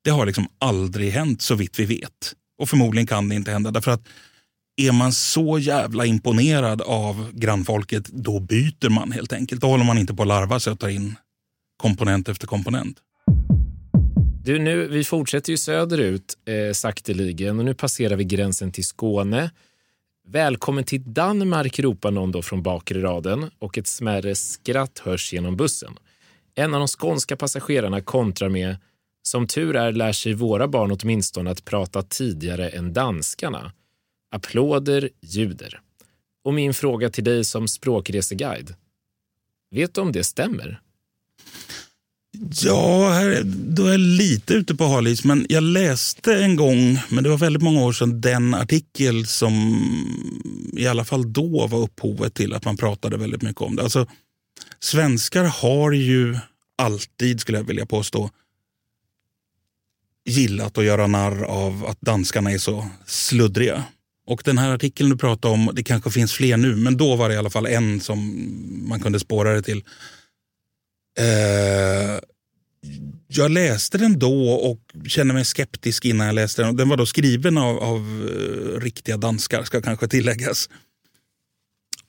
Det har liksom aldrig hänt så vitt vi vet. Och förmodligen kan det inte hända. Därför att är man så jävla imponerad av grannfolket, då byter man helt enkelt. Då håller man inte på att larva sig och tar in komponent efter komponent. Du, nu, vi fortsätter ju söderut eh, sakteligen och nu passerar vi gränsen till Skåne. Välkommen till Danmark ropar någon då från bakre raden och ett smärre skratt hörs genom bussen. En av de skånska passagerarna kontrar med som tur är lär sig våra barn åtminstone att prata tidigare än danskarna. Applåder ljuder. Och min fråga till dig som språkreseguide. Vet du om det stämmer? Ja, här, då är jag lite ute på halis. Men jag läste en gång, men det var väldigt många år sedan, den artikel som i alla fall då var upphovet till att man pratade väldigt mycket om det. Alltså, svenskar har ju alltid, skulle jag vilja påstå, gillat att göra narr av att danskarna är så sluddriga. Och den här artikeln du pratade om, det kanske finns fler nu, men då var det i alla fall en som man kunde spåra det till. Eh, jag läste den då och kände mig skeptisk innan jag läste den. Den var då skriven av, av eh, riktiga danskar, ska kanske tilläggas.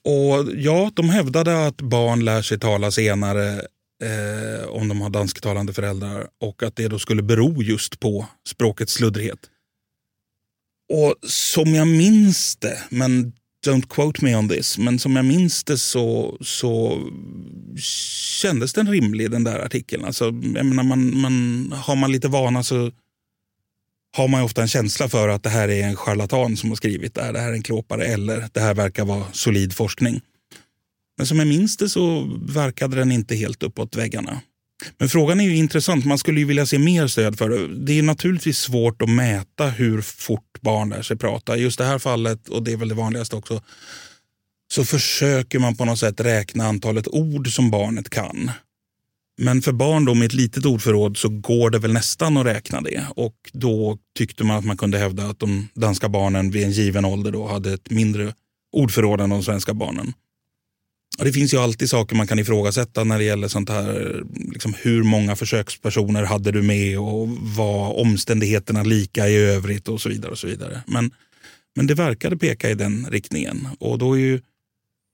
Och ja, de hävdade att barn lär sig tala senare eh, om de har dansktalande föräldrar och att det då skulle bero just på språkets sluddrighet. Och som jag minns det, men don't quote me on this, men som jag minns det så, så kändes den rimlig den där artikeln. Alltså, jag menar, man, man, har man lite vana så har man ofta en känsla för att det här är en charlatan som har skrivit det här, det här är en klåpare eller det här verkar vara solid forskning. Men som jag minns det så verkade den inte helt uppåt väggarna. Men frågan är ju intressant. Man skulle ju vilja se mer stöd för det. Det är naturligtvis svårt att mäta hur fort barn lär sig prata. I just det här fallet, och det är väl det vanligaste också, så försöker man på något sätt räkna antalet ord som barnet kan. Men för barn då med ett litet ordförråd så går det väl nästan att räkna det. Och då tyckte man att man kunde hävda att de danska barnen vid en given ålder då hade ett mindre ordförråd än de svenska barnen. Och det finns ju alltid saker man kan ifrågasätta när det gäller sånt här. Liksom hur många försökspersoner hade du med och var omständigheterna lika i övrigt och så vidare. och så vidare. Men, men det verkade peka i den riktningen och då är ju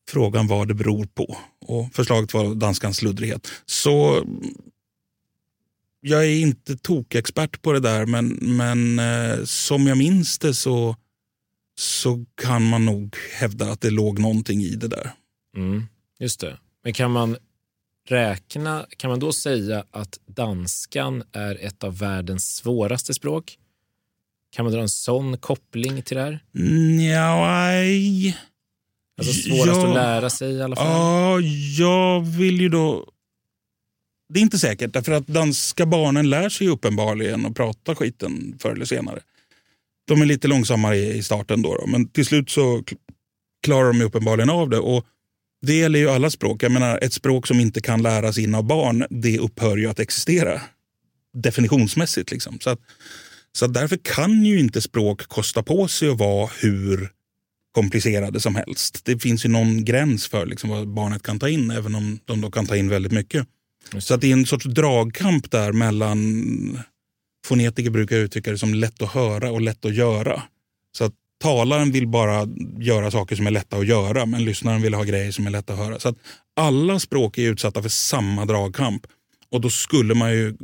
frågan vad det beror på. Och förslaget var danskans sluddrighet. Så jag är inte tokexpert på det där men, men eh, som jag minns det så, så kan man nog hävda att det låg någonting i det där. Mm. Just det. Men kan man räkna, kan man då säga att danskan är ett av världens svåraste språk? Kan man dra en sån koppling till det här? Nej. Alltså svårast ja, att lära sig i alla fall? Ja, jag vill ju då... Det är inte säkert, därför att danska barnen lär sig uppenbarligen att prata skiten förr eller senare. De är lite långsammare i starten då, då men till slut så klarar de uppenbarligen av det. Och det gäller ju alla språk. Jag menar, ett språk som inte kan läras in av barn, det upphör ju att existera. Definitionsmässigt. Liksom. Så, att, så att därför kan ju inte språk kosta på sig att vara hur komplicerade som helst. Det finns ju någon gräns för liksom vad barnet kan ta in, även om de då kan ta in väldigt mycket. Så att det är en sorts dragkamp där mellan Fonetiker brukar uttrycka det som lätt att höra och lätt att göra. Så att talaren vill bara göra saker som är lätta att göra men lyssnaren vill ha grejer som är lätta att höra. Så att alla språk är utsatta för samma dragkamp. Och då skulle man ju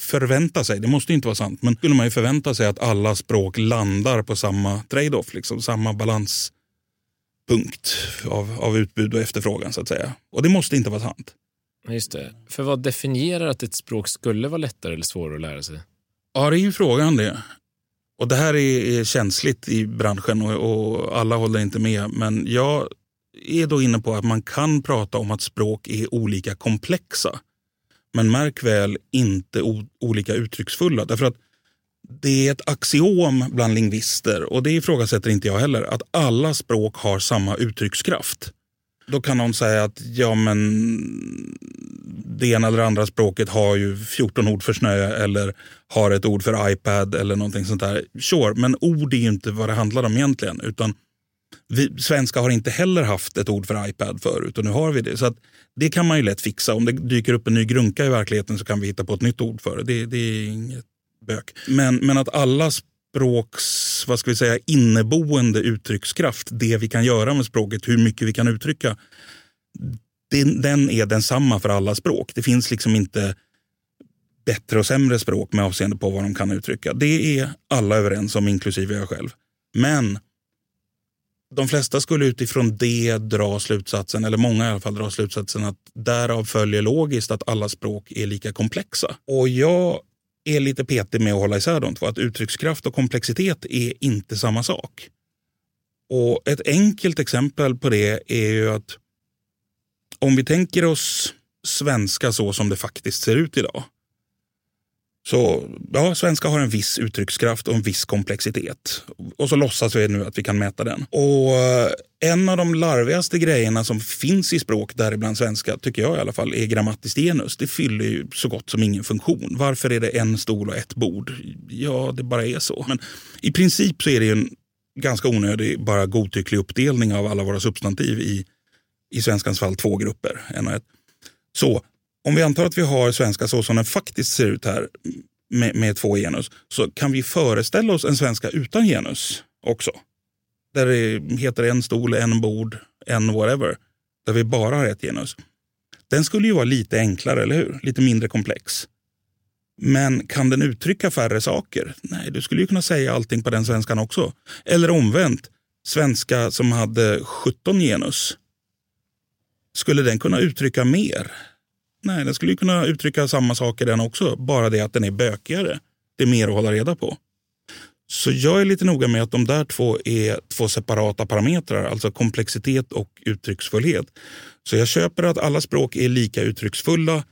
förvänta sig, det måste inte vara sant, men skulle man ju förvänta sig att alla språk landar på samma trade-off, liksom, samma balanspunkt av, av utbud och efterfrågan så att säga. Och det måste inte vara sant. Just det. För vad definierar att ett språk skulle vara lättare eller svårare att lära sig? Ja, det är ju frågan det. Och Det här är, är känsligt i branschen och, och, alla håller inte med. Men jag är då inne på att man kan prata om att språk är olika komplexa. Men märk väl inte olika uttrycksfulla. Därför att det är ett axiom bland lingvister, och det ifrågasätter inte jag heller, att alla språk har samma uttryckskraft. Då kan någon säga att ja men det ena eller andra språket har ju 14 ord för snö eller har ett ord för iPad eller någonting sånt där. Sure, men ord är ju inte vad det handlar om egentligen. Utan vi, svenska har inte heller haft ett ord för iPad förut och nu har vi det. Så att det kan man ju lätt fixa. Om det dyker upp en ny grunka i verkligheten så kan vi hitta på ett nytt ord för det. Det, det är inget bök. Men, men att alla språks vad ska vi säga, inneboende uttryckskraft, det vi kan göra med språket, hur mycket vi kan uttrycka, den, den är densamma för alla språk. Det finns liksom inte bättre och sämre språk med avseende på vad de kan uttrycka. Det är alla överens om, inklusive jag själv. Men de flesta skulle utifrån det dra slutsatsen, eller många i alla fall dra slutsatsen att därav följer logiskt att alla språk är lika komplexa. Och jag är lite petig med att hålla isär de två. Att uttryckskraft och komplexitet är inte samma sak. Och ett enkelt exempel på det är ju att om vi tänker oss svenska så som det faktiskt ser ut idag så ja, svenska har en viss uttryckskraft och en viss komplexitet. Och så låtsas vi nu att vi kan mäta den. Och en av de larvigaste grejerna som finns i språk, däribland svenska, tycker jag i alla fall, är grammatiskt genus. Det fyller ju så gott som ingen funktion. Varför är det en stol och ett bord? Ja, det bara är så. Men i princip så är det ju en ganska onödig, bara godtycklig uppdelning av alla våra substantiv i, i svenskans fall två grupper, en och ett. Så om vi antar att vi har svenska så som den faktiskt ser ut här med, med två genus så kan vi föreställa oss en svenska utan genus också. Där det heter en stol, en bord, en whatever. Där vi bara har ett genus. Den skulle ju vara lite enklare, eller hur? Lite mindre komplex. Men kan den uttrycka färre saker? Nej, du skulle ju kunna säga allting på den svenskan också. Eller omvänt, svenska som hade 17 genus. Skulle den kunna uttrycka mer? Nej, den skulle ju kunna uttrycka samma saker den också, bara det att den är bökigare. Det är mer att hålla reda på. Så jag är lite noga med att de där två är två separata parametrar, alltså komplexitet och uttrycksfullhet. Så jag köper att alla språk är lika uttrycksfulla.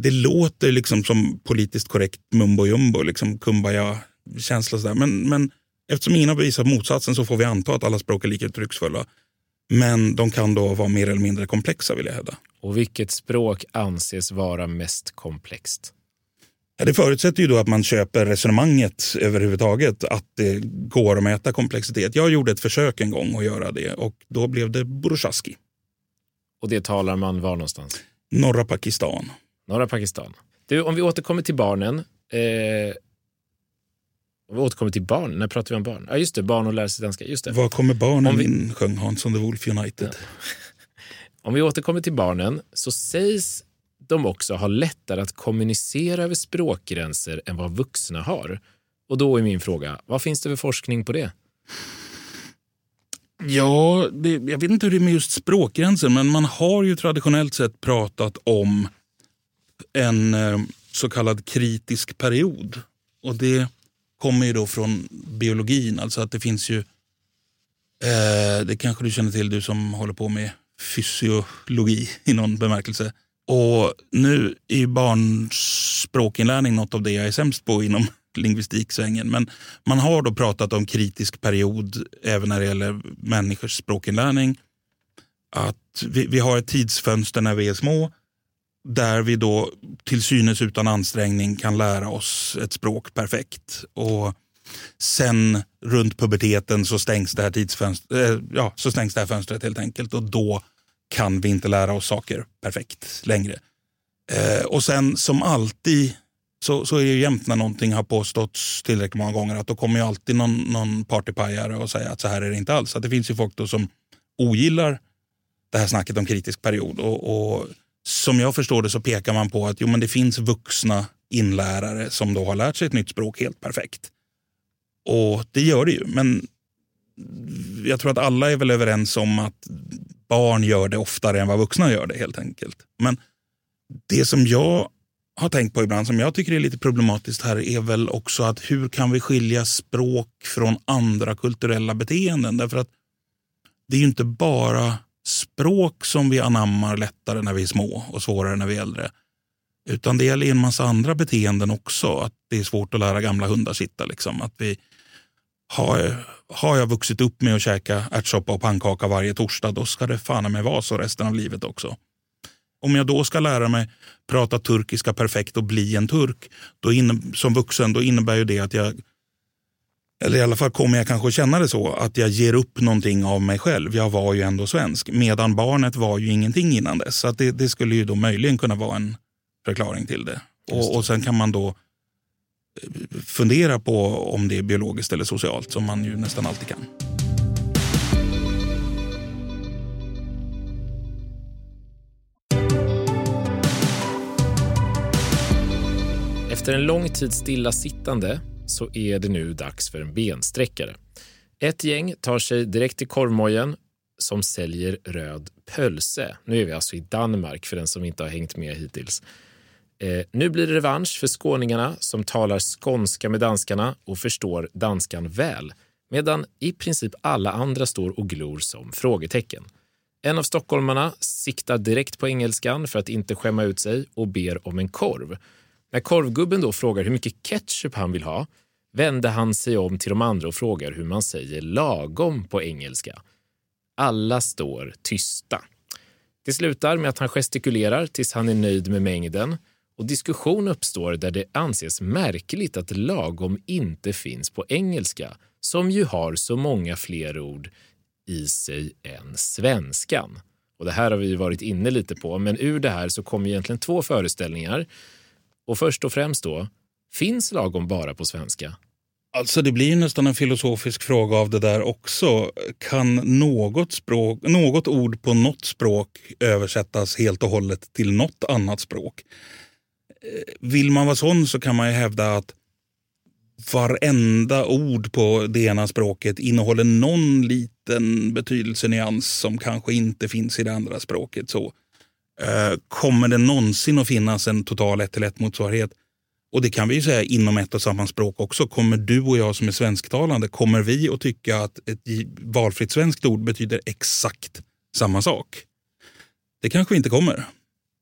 Det låter liksom som politiskt korrekt mumbo jumbo, liksom kumbaya-känsla. Men, men eftersom ingen har bevisat motsatsen så får vi anta att alla språk är lika uttrycksfulla. Men de kan då vara mer eller mindre komplexa vill jag hävda. Och vilket språk anses vara mest komplext? Ja, det förutsätter ju då att man köper resonemanget överhuvudtaget, att det går att mäta komplexitet. Jag gjorde ett försök en gång att göra det och då blev det Burushaski. Och det talar man var någonstans? Norra Pakistan. Norra Pakistan. Du, om vi återkommer till barnen. Eh, om vi återkommer till barn, när pratar vi om barn? Ja, just det, barn och lära sig danska. Just det. Var kommer barnen vi... in, sjöng Hansson the Wolf United. Ja. Om vi återkommer till barnen så sägs de också har lättare att kommunicera över språkgränser än vad vuxna har. Och då är min fråga, vad finns det för forskning på det? Ja, det, jag vet inte hur det är med just språkgränser, men man har ju traditionellt sett pratat om en eh, så kallad kritisk period. Och det kommer ju då från biologin, alltså att det finns ju, eh, det kanske du känner till du som håller på med fysiologi i någon bemärkelse. Och nu är barns språkinlärning något av det jag är sämst på inom lingvistiksvängen. Men man har då pratat om kritisk period även när det gäller människors språkinlärning. Att vi, vi har ett tidsfönster när vi är små där vi då till synes utan ansträngning kan lära oss ett språk perfekt. Och Sen runt puberteten så stängs det här, tidsfönstret, äh, ja, så stängs det här fönstret helt enkelt och då kan vi inte lära oss saker perfekt längre. Eh, och sen som alltid så, så är det jämt när någonting har påståtts tillräckligt många gånger att då kommer ju alltid någon, någon partypajare och säga att så här är det inte alls. Att det finns ju folk då som ogillar det här snacket om kritisk period. Och, och, som jag förstår det så pekar man på att jo, men det finns vuxna inlärare som då har lärt sig ett nytt språk helt perfekt. Och det gör det ju. Men jag tror att alla är väl överens om att barn gör det oftare än vad vuxna gör det helt enkelt. Men det som jag har tänkt på ibland som jag tycker är lite problematiskt här är väl också att hur kan vi skilja språk från andra kulturella beteenden? Därför att det är ju inte bara språk som vi anammar lättare när vi är små och svårare när vi är äldre. Utan det gäller en massa andra beteenden också. Att det är svårt att lära gamla hundar sitta. Liksom. Att vi har, har jag vuxit upp med att käka ärtsoppa och pannkaka varje torsdag, då ska det fan med vara så resten av livet också. Om jag då ska lära mig prata turkiska perfekt och bli en turk då in, som vuxen, då innebär ju det att jag eller i alla fall kommer jag kanske känna det så, att jag ger upp någonting av mig själv. Jag var ju ändå svensk, medan barnet var ju ingenting innan dess. Så det, det, skulle ju då möjligen kunna vara en förklaring till det. Och, och sen kan man då fundera på om det är biologiskt eller socialt, som man ju nästan alltid kan. Efter en lång tid stillasittande så är det nu dags för en bensträckare. Ett gäng tar sig direkt till korvmojen som säljer röd pölse. Nu är vi alltså i Danmark för den som inte har hängt med hittills. Eh, nu blir det revansch för skåningarna som talar skånska med danskarna och förstår danskan väl, medan i princip alla andra står och glor som frågetecken. En av stockholmarna siktar direkt på engelskan för att inte skämma ut sig och ber om en korv. När korvgubben då frågar hur mycket ketchup han vill ha vänder han sig om till de andra och frågar hur man säger lagom på engelska. Alla står tysta. Det slutar med att han gestikulerar tills han är nöjd med mängden och diskussion uppstår där det anses märkligt att lagom inte finns på engelska som ju har så många fler ord i sig än svenskan. Och Det här har vi varit inne lite på, men ur det här så kommer egentligen två föreställningar. Och först och främst då, finns lagom bara på svenska? Alltså det blir nästan en filosofisk fråga av det där också. Kan något, språk, något ord på något språk översättas helt och hållet till något annat språk? Eh, vill man vara sån så kan man ju hävda att varenda ord på det ena språket innehåller någon liten betydelsenyans som kanske inte finns i det andra språket. Så eh, Kommer det någonsin att finnas en total ett till ett motsvarighet? Och det kan vi ju säga inom ett och samma språk också. Kommer du och jag som är svensktalande, kommer vi att tycka att ett valfritt svenskt ord betyder exakt samma sak? Det kanske vi inte kommer.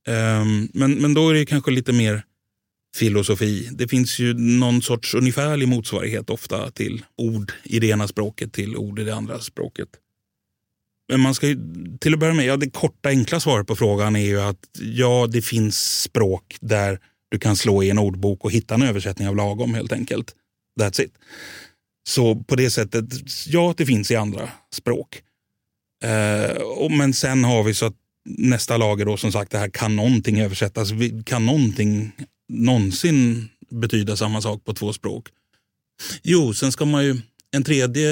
Um, men, men då är det kanske lite mer filosofi. Det finns ju någon sorts ungefärlig motsvarighet ofta till ord i det ena språket till ord i det andra språket. Men man ska ju, till att börja med, ja, det korta enkla svaret på frågan är ju att ja, det finns språk där du kan slå i en ordbok och hitta en översättning av lagom helt enkelt. That's it. Så på det sättet, ja, det finns i andra språk. Eh, och, men sen har vi så att nästa lager då som sagt, det här kan någonting översättas. Kan någonting någonsin betyda samma sak på två språk? Jo, sen ska man ju, en tredje,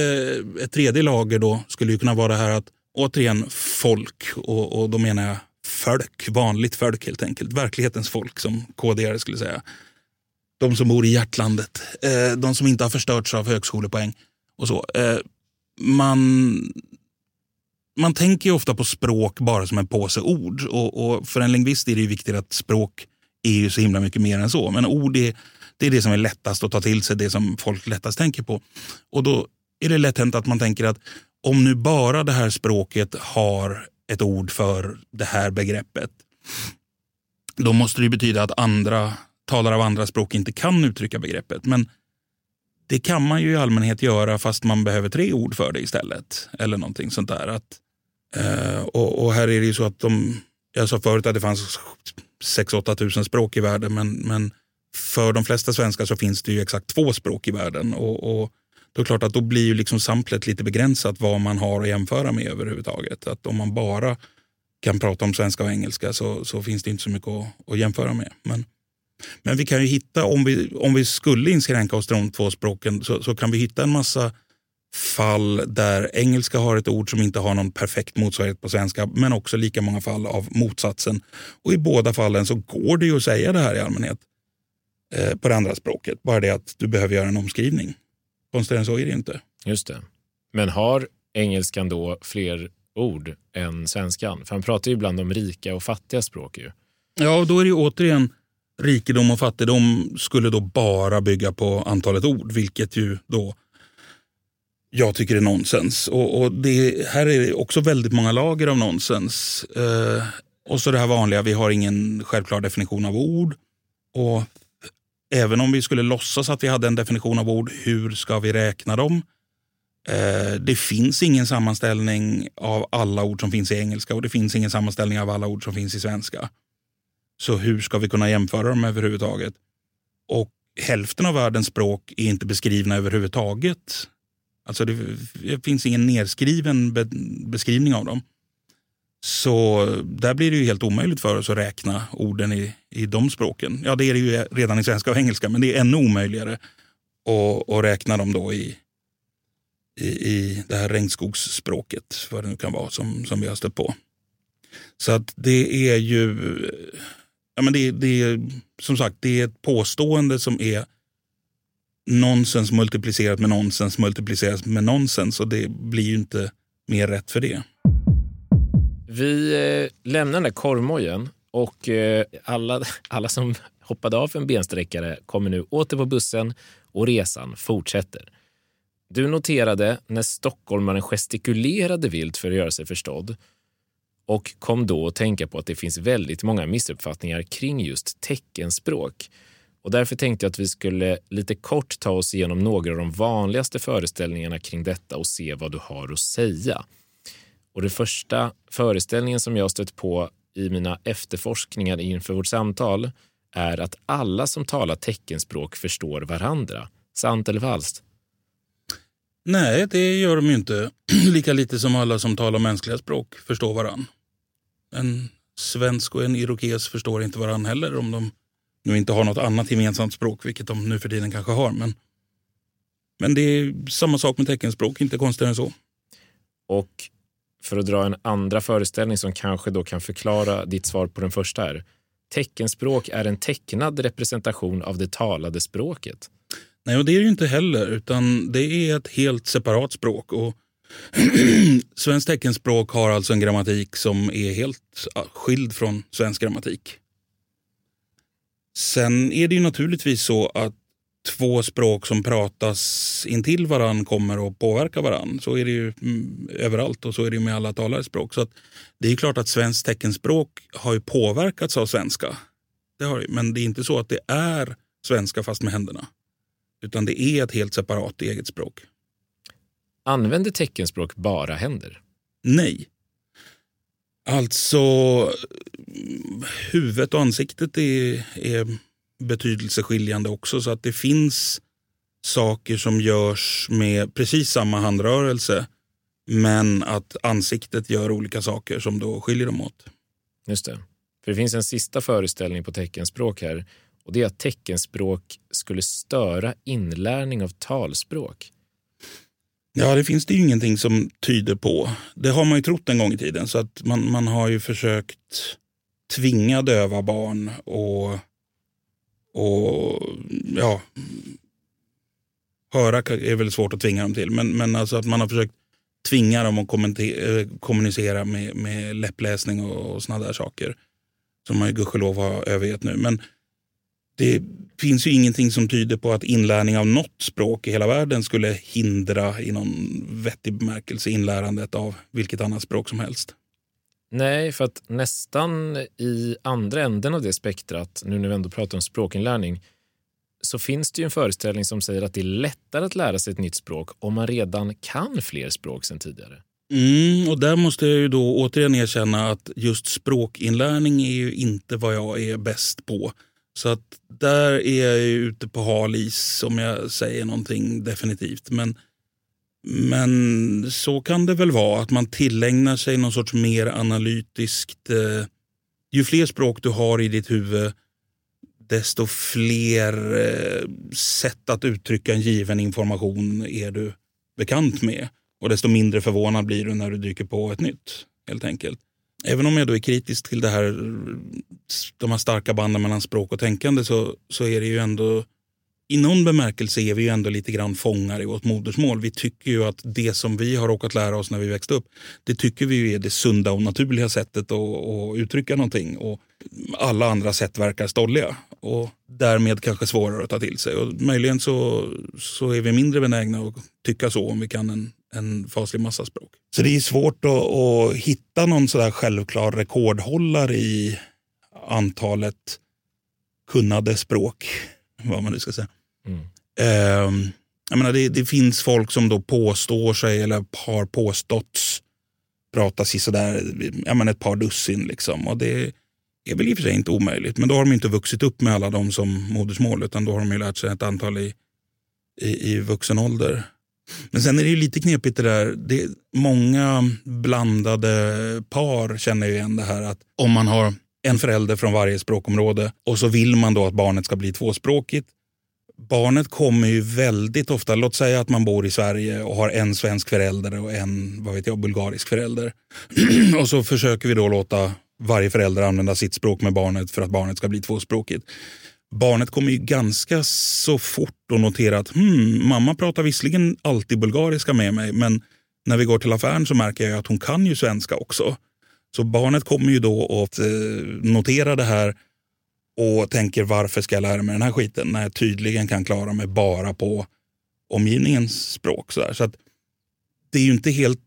ett tredje lager då skulle ju kunna vara det här att återigen folk och, och då menar jag folk, vanligt folk helt enkelt. Verklighetens folk som KD skulle säga. De som bor i hjärtlandet, eh, de som inte har förstörts av högskolepoäng och så. Eh, man, man tänker ofta på språk bara som en påse ord och, och, för en lingvist är det viktigt att språk är ju så himla mycket mer än så. Men ord är, det är det som är lättast att ta till sig, det som folk lättast tänker på. Och då är det lätt hänt att man tänker att om nu bara det här språket har ett ord för det här begreppet. Då måste det betyda att andra talare av andra språk inte kan uttrycka begreppet. Men det kan man ju i allmänhet göra fast man behöver tre ord för det istället. Eller någonting sånt där. Att, eh, och, och, här är det ju så att de, jag sa förut att det fanns 6-8 tusen språk i världen. Men, men för de flesta svenskar så finns det ju exakt två språk i världen. Och, och då är klart att då blir ju liksom samplet lite begränsat vad man har att jämföra med överhuvudtaget. Att om man bara kan prata om svenska och engelska så, så finns det inte så mycket att, att jämföra med. Men, men vi kan ju hitta, om vi, om vi skulle inskränka oss till de två språken så, så kan vi hitta en massa fall där engelska har ett ord som inte har någon perfekt motsvarighet på svenska, men också lika många fall av motsatsen. Och i båda fallen så går det ju att säga det här i allmänhet eh, på det andra språket. Bara det att du behöver göra en omskrivning. Konstigare än så är det inte. Just det. Men har engelskan då fler ord än svenskan? För han pratar ju ibland om rika och fattiga språk. Ju. Ja, och då är det ju återigen rikedom och fattigdom skulle då bara bygga på antalet ord, vilket ju då jag tycker är nonsens. Och, och det, här är det också väldigt många lager av nonsens. Eh, och så det här vanliga, vi har ingen självklar definition av ord. Och även om vi skulle låtsas att vi hade en definition av ord, hur ska vi räkna dem? Eh, det finns ingen sammanställning av alla ord som finns i engelska och det finns ingen sammanställning av alla ord som finns i svenska. Så hur ska vi kunna jämföra dem överhuvudtaget? Och hälften av världens språk är inte beskrivna överhuvudtaget. Alltså det, det finns ingen nedskriven be, beskrivning av dem. Så där blir det ju helt omöjligt för oss att räkna orden i, i de språken. Ja, det är det ju redan i svenska och engelska, men det är ännu omöjligare att, att räkna dem då i, i, i det här regnskogsspråket, vad det nu kan vara, som, som vi har stött på. Så att det är ju, ja men det, det är som sagt, det är ett påstående som är nonsens multiplicerat med nonsens multiplicerat med nonsens och det blir ju inte mer rätt för det. Vi eh, lämnar den där korvmojen och eh, alla, alla som hoppade av för en bensträckare kommer nu åter på bussen och resan fortsätter. Du noterade när stockholmaren gestikulerade vilt för att göra sig förstådd och kom då att tänka på att det finns väldigt många missuppfattningar kring just teckenspråk. Och därför tänkte jag att vi skulle lite kort ta oss igenom några av de vanligaste föreställningarna kring detta och se vad du har att säga. Och den första föreställningen som jag stött på i mina efterforskningar inför vårt samtal är att alla som talar teckenspråk förstår varandra. Sant eller falskt? Nej, det gör de ju inte. Lika lite som alla som talar mänskliga språk förstår varann. En svensk och en irokes förstår inte varann heller om de nu inte har något annat gemensamt språk, vilket de nu för tiden kanske har. Men, men det är samma sak med teckenspråk, inte konstigare än så. Och för att dra en andra föreställning som kanske då kan förklara ditt svar på den första här. Teckenspråk är en tecknad representation av det talade språket. Nej, och det är det ju inte heller, utan det är ett helt separat språk. Och Svenskt teckenspråk har alltså en grammatik som är helt skild från svensk grammatik. Sen är det ju naturligtvis så att två språk som pratas intill varann kommer att påverka varann. Så är det ju mm, överallt och så är det med alla talare språk. Så att det är klart att svenskt teckenspråk har ju påverkats av svenska. Det har, men det är inte så att det är svenska fast med händerna. Utan det är ett helt separat eget språk. Använder teckenspråk bara händer? Nej. Alltså, huvudet och ansiktet är, är betydelseskiljande också. Så att det finns saker som görs med precis samma handrörelse men att ansiktet gör olika saker som då skiljer dem åt. Just det. För det finns en sista föreställning på teckenspråk här och det är att teckenspråk skulle störa inlärning av talspråk. Ja, det finns det ju ingenting som tyder på. Det har man ju trott en gång i tiden. Så att man, man har ju försökt tvinga döva barn och, och ja, höra är väl svårt att tvinga dem till. Men, men alltså att man har försökt tvinga dem att eh, kommunicera med, med läppläsning och, och sådana där saker. Som man ju gudskelov har övergett nu. Men det finns ju ingenting som tyder på att inlärning av något språk i hela världen skulle hindra i någon vettig bemärkelse inlärandet av vilket annat språk som helst. Nej, för att nästan i andra änden av det spektrat, nu när vi ändå pratar om språkinlärning, så finns det ju en föreställning som säger att det är lättare att lära sig ett nytt språk om man redan kan fler språk sedan tidigare. Mm, och där måste jag ju då återigen erkänna att just språkinlärning är ju inte vad jag är bäst på. Så att där är jag ute på hal is om jag säger någonting definitivt. Men, men så kan det väl vara, att man tillägnar sig någon sorts mer analytiskt... Eh, ju fler språk du har i ditt huvud, desto fler eh, sätt att uttrycka en given information är du bekant med. Och desto mindre förvånad blir du när du dyker på ett nytt. helt enkelt. Även om jag då är kritisk till det här, de här starka banden mellan språk och tänkande så, så är det ju ändå i någon bemärkelse är vi ju ändå lite grann fångar i vårt modersmål. Vi tycker ju att det som vi har råkat lära oss när vi växte upp, det tycker vi är det sunda och naturliga sättet att, att uttrycka någonting. Och alla andra sätt verkar stolliga och därmed kanske svårare att ta till sig. Och möjligen så, så är vi mindre benägna att tycka så om vi kan en, en faslig massa språk. Så det är svårt att, att hitta någon sådär självklar rekordhållare i antalet kunnade språk, vad man nu ska säga. Mm. Um, jag menar, det, det finns folk som då påstår sig eller har påståtts prata sådär, jag menar ett par dussin. Liksom. Och det är väl i och för sig inte omöjligt. Men då har de inte vuxit upp med alla dem som modersmål utan då har de ju lärt sig ett antal i, i, i vuxen ålder. Men sen är det ju lite knepigt det där. Det, många blandade par känner ju igen det här att om man har en förälder från varje språkområde och så vill man då att barnet ska bli tvåspråkigt. Barnet kommer ju väldigt ofta, låt säga att man bor i Sverige och har en svensk förälder och en vad vet jag, bulgarisk förälder. och så försöker vi då låta varje förälder använda sitt språk med barnet för att barnet ska bli tvåspråkigt. Barnet kommer ju ganska så fort att notera att hmm, mamma pratar visserligen alltid bulgariska med mig men när vi går till affären så märker jag att hon kan ju svenska också. Så barnet kommer ju då att eh, notera det här och tänker varför ska jag lära mig den här skiten när jag tydligen kan klara mig bara på omgivningens språk. Så, så Det är ju inte helt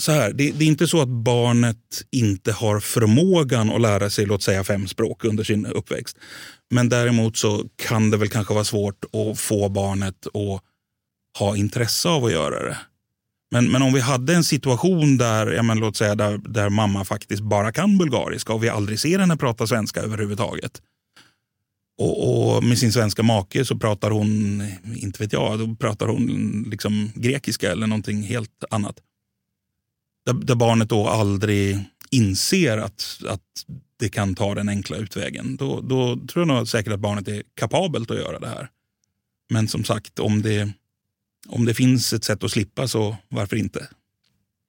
så här, det, det, är inte så att barnet inte har förmågan att lära sig låt säga fem språk under sin uppväxt. Men däremot så kan det väl kanske vara svårt att få barnet att ha intresse av att göra det. Men, men om vi hade en situation där, ja, men låt säga där, där mamma faktiskt bara kan bulgariska och vi aldrig ser henne prata svenska överhuvudtaget. Och, och med sin svenska make så pratar hon, inte vet jag, då pratar hon liksom grekiska eller någonting helt annat. Där, där barnet då aldrig inser att, att det kan ta den enkla utvägen. Då, då tror jag nog säkert att barnet är kapabelt att göra det här. Men som sagt, om det, om det finns ett sätt att slippa så varför inte?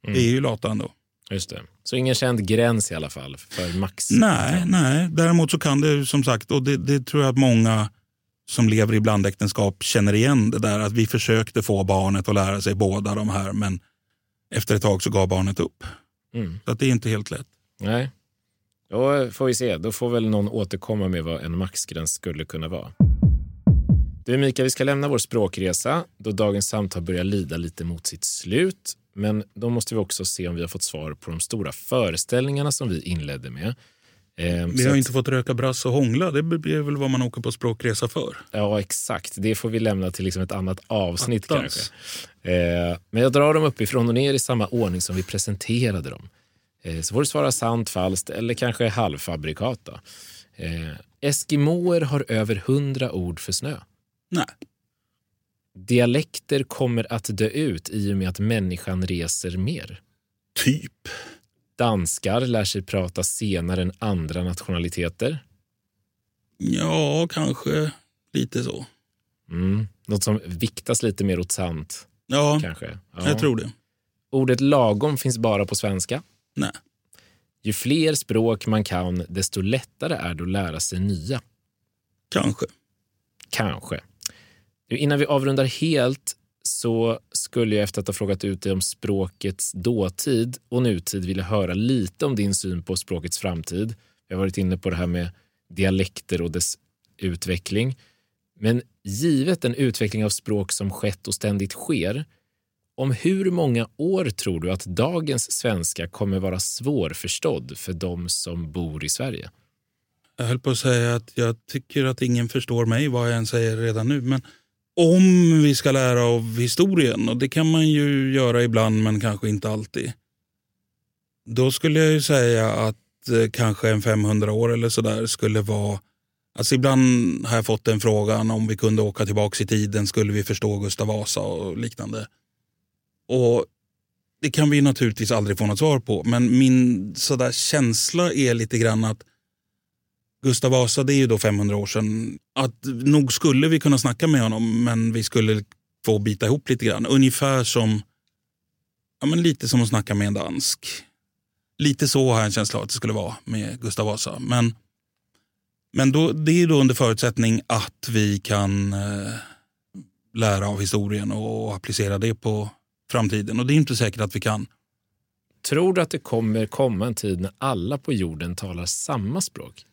Mm. Det är ju lata ändå. Just det. Så ingen känd gräns i alla fall för max? Nej, nej. däremot så kan det som sagt, och det, det tror jag att många som lever i blandäktenskap känner igen det där att vi försökte få barnet att lära sig båda de här men efter ett tag så gav barnet upp. Mm. Så att det är inte helt lätt. Nej. Då får vi se. Då får väl någon återkomma med vad en maxgräns skulle kunna vara. Du Mikael, vi ska lämna vår språkresa då dagens samtal börjar lida lite mot sitt slut. Men då måste vi också se om vi har fått svar på de stora föreställningarna som vi inledde med. Eh, vi har inte fått röka brass och hångla. Det är väl vad man åker på språkresa för. Ja, exakt. Det får vi lämna till liksom ett annat avsnitt Attans. kanske. Eh, men jag drar dem uppifrån och ner i samma ordning som vi presenterade dem. Eh, så får du svara sant, falskt eller kanske halvfabrikat. Eh, Eskimoer har över hundra ord för snö. Nej. Dialekter kommer att dö ut i och med att människan reser mer. Typ. Danskar lär sig prata senare än andra nationaliteter. Ja, kanske lite så. Mm. Något som viktas lite mer åt sant. Ja, kanske. ja, jag tror det. Ordet lagom finns bara på svenska. Nej. Ju fler språk man kan, desto lättare är det att lära sig nya. Kanske. Kanske. Innan vi avrundar helt så skulle jag efter att ha frågat ut dig om språkets dåtid och nutid vilja höra lite om din syn på språkets framtid. Jag har varit inne på det här med dialekter och dess utveckling. Men givet den utveckling av språk som skett och ständigt sker, om hur många år tror du att dagens svenska kommer vara svårförstådd för de som bor i Sverige? Jag höll på att säga att jag tycker att ingen förstår mig vad jag än säger redan nu. Men om vi ska lära av historien, och det kan man ju göra ibland men kanske inte alltid. Då skulle jag ju säga att eh, kanske en 500 år eller sådär skulle vara Alltså ibland har jag fått den frågan om vi kunde åka tillbaka i tiden, skulle vi förstå Gustav Vasa och liknande. Och Det kan vi naturligtvis aldrig få något svar på, men min sådär känsla är lite grann att Gustav Vasa, det är ju då 500 år sedan. Att nog skulle vi kunna snacka med honom, men vi skulle få bita ihop lite grann. Ungefär som, ja men lite som att snacka med en dansk. Lite så har jag en känsla av att det skulle vara med Gustav Vasa. Men, men då, det är då under förutsättning att vi kan eh, lära av historien och applicera det på framtiden. Och det är inte säkert att vi kan. Tror du att det kommer komma en tid när alla på jorden talar samma språk?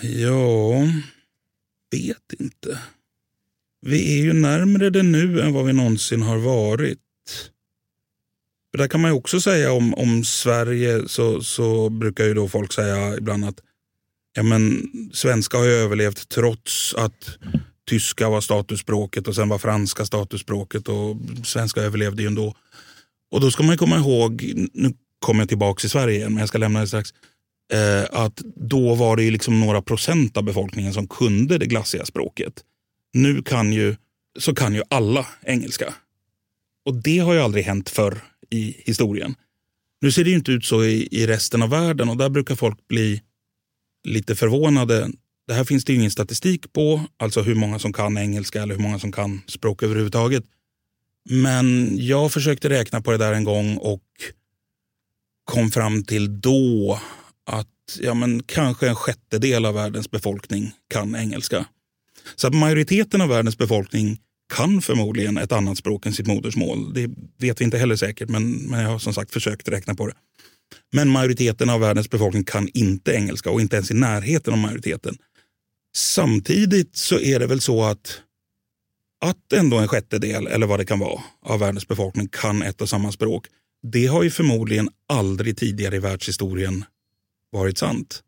Ja, vet inte. Vi är ju närmre det nu än vad vi någonsin har varit. För där kan man ju också säga om, om Sverige så, så brukar ju då folk säga ibland att ja, men, svenska har ju överlevt trots att tyska var statusspråket och sen var franska statusspråket och svenska överlevde ju ändå. Och då ska man komma ihåg, nu kommer jag tillbaka till Sverige igen men jag ska lämna det strax. Eh, att då var det ju liksom några procent av befolkningen som kunde det glassiga språket. Nu kan ju, så kan ju alla engelska. Och det har ju aldrig hänt förr i historien. Nu ser det ju inte ut så i, i resten av världen och där brukar folk bli lite förvånade. Det här finns det ingen statistik på, alltså hur många som kan engelska eller hur många som kan språk överhuvudtaget. Men jag försökte räkna på det där en gång och kom fram till då att ja, men kanske en sjättedel av världens befolkning kan engelska. Så att majoriteten av världens befolkning kan förmodligen ett annat språk än sitt modersmål. Det vet vi inte heller säkert, men, men jag har som sagt försökt räkna på det. Men majoriteten av världens befolkning kan inte engelska och inte ens i närheten av majoriteten. Samtidigt så är det väl så att att ändå en sjättedel, eller vad det kan vara, av världens befolkning kan ett och samma språk. Det har ju förmodligen aldrig tidigare i världshistorien varit sant.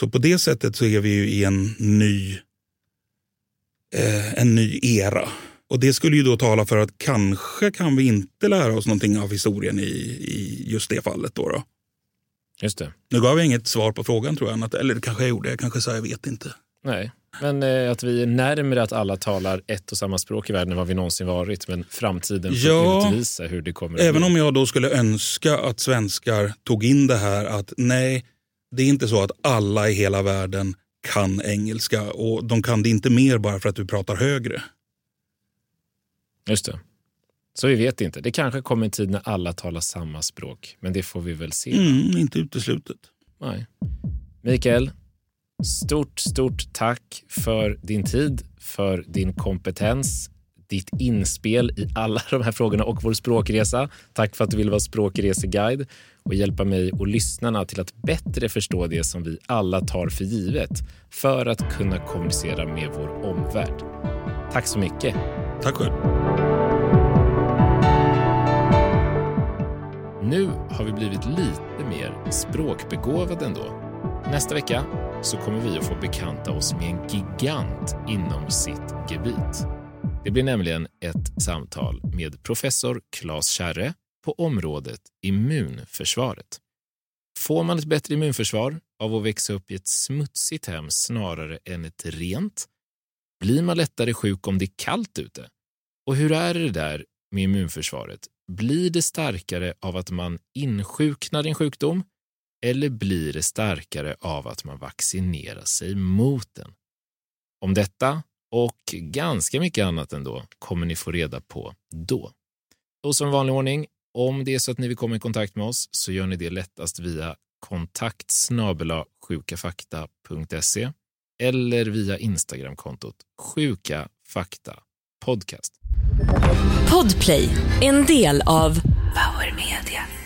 Så på det sättet så är vi ju i en ny, eh, en ny era. Och det skulle ju då tala för att kanske kan vi inte lära oss någonting av historien i, i just det fallet. Då, då. Just det. Nu gav jag inget svar på frågan tror jag. Annat, eller det kanske jag gjorde, jag kanske sa jag vet inte. Nej, men eh, att vi är närmare att alla talar ett och samma språk i världen än vad vi någonsin varit. Men framtiden får Ja, utvisa hur det kommer Även att bli. om jag då skulle önska att svenskar tog in det här att nej, det är inte så att alla i hela världen kan engelska och de kan det inte mer bara för att du pratar högre. Just det. Så vi vet inte. Det kanske kommer en tid när alla talar samma språk. Men det får vi väl se. Mm, inte uteslutet. Nej. Mikael, stort, stort tack för din tid, för din kompetens, ditt inspel i alla de här frågorna och vår språkresa. Tack för att du ville vara språkreseguide och hjälpa mig och lyssnarna till att bättre förstå det som vi alla tar för givet för att kunna kommunicera med vår omvärld. Tack så mycket. Tack själv. Nu har vi blivit lite mer språkbegåvade ändå. Nästa vecka så kommer vi att få bekanta oss med en gigant inom sitt gebit. Det blir nämligen ett samtal med professor Claes Kärre på området immunförsvaret. Får man ett bättre immunförsvar av att växa upp i ett smutsigt hem snarare än ett rent? Blir man lättare sjuk om det är kallt ute? Och hur är det där med immunförsvaret? Blir det starkare av att man insjuknar i en sjukdom eller blir det starkare av att man vaccinerar sig mot den? Om detta och ganska mycket annat ändå kommer ni få reda på då. Och som vanlig ordning, om det är så att ni vill komma i kontakt med oss så gör ni det lättast via kontakt sjukafakta.se eller via Instagramkontot Sjuka Fakta Podcast. Podplay, en del av Power Media.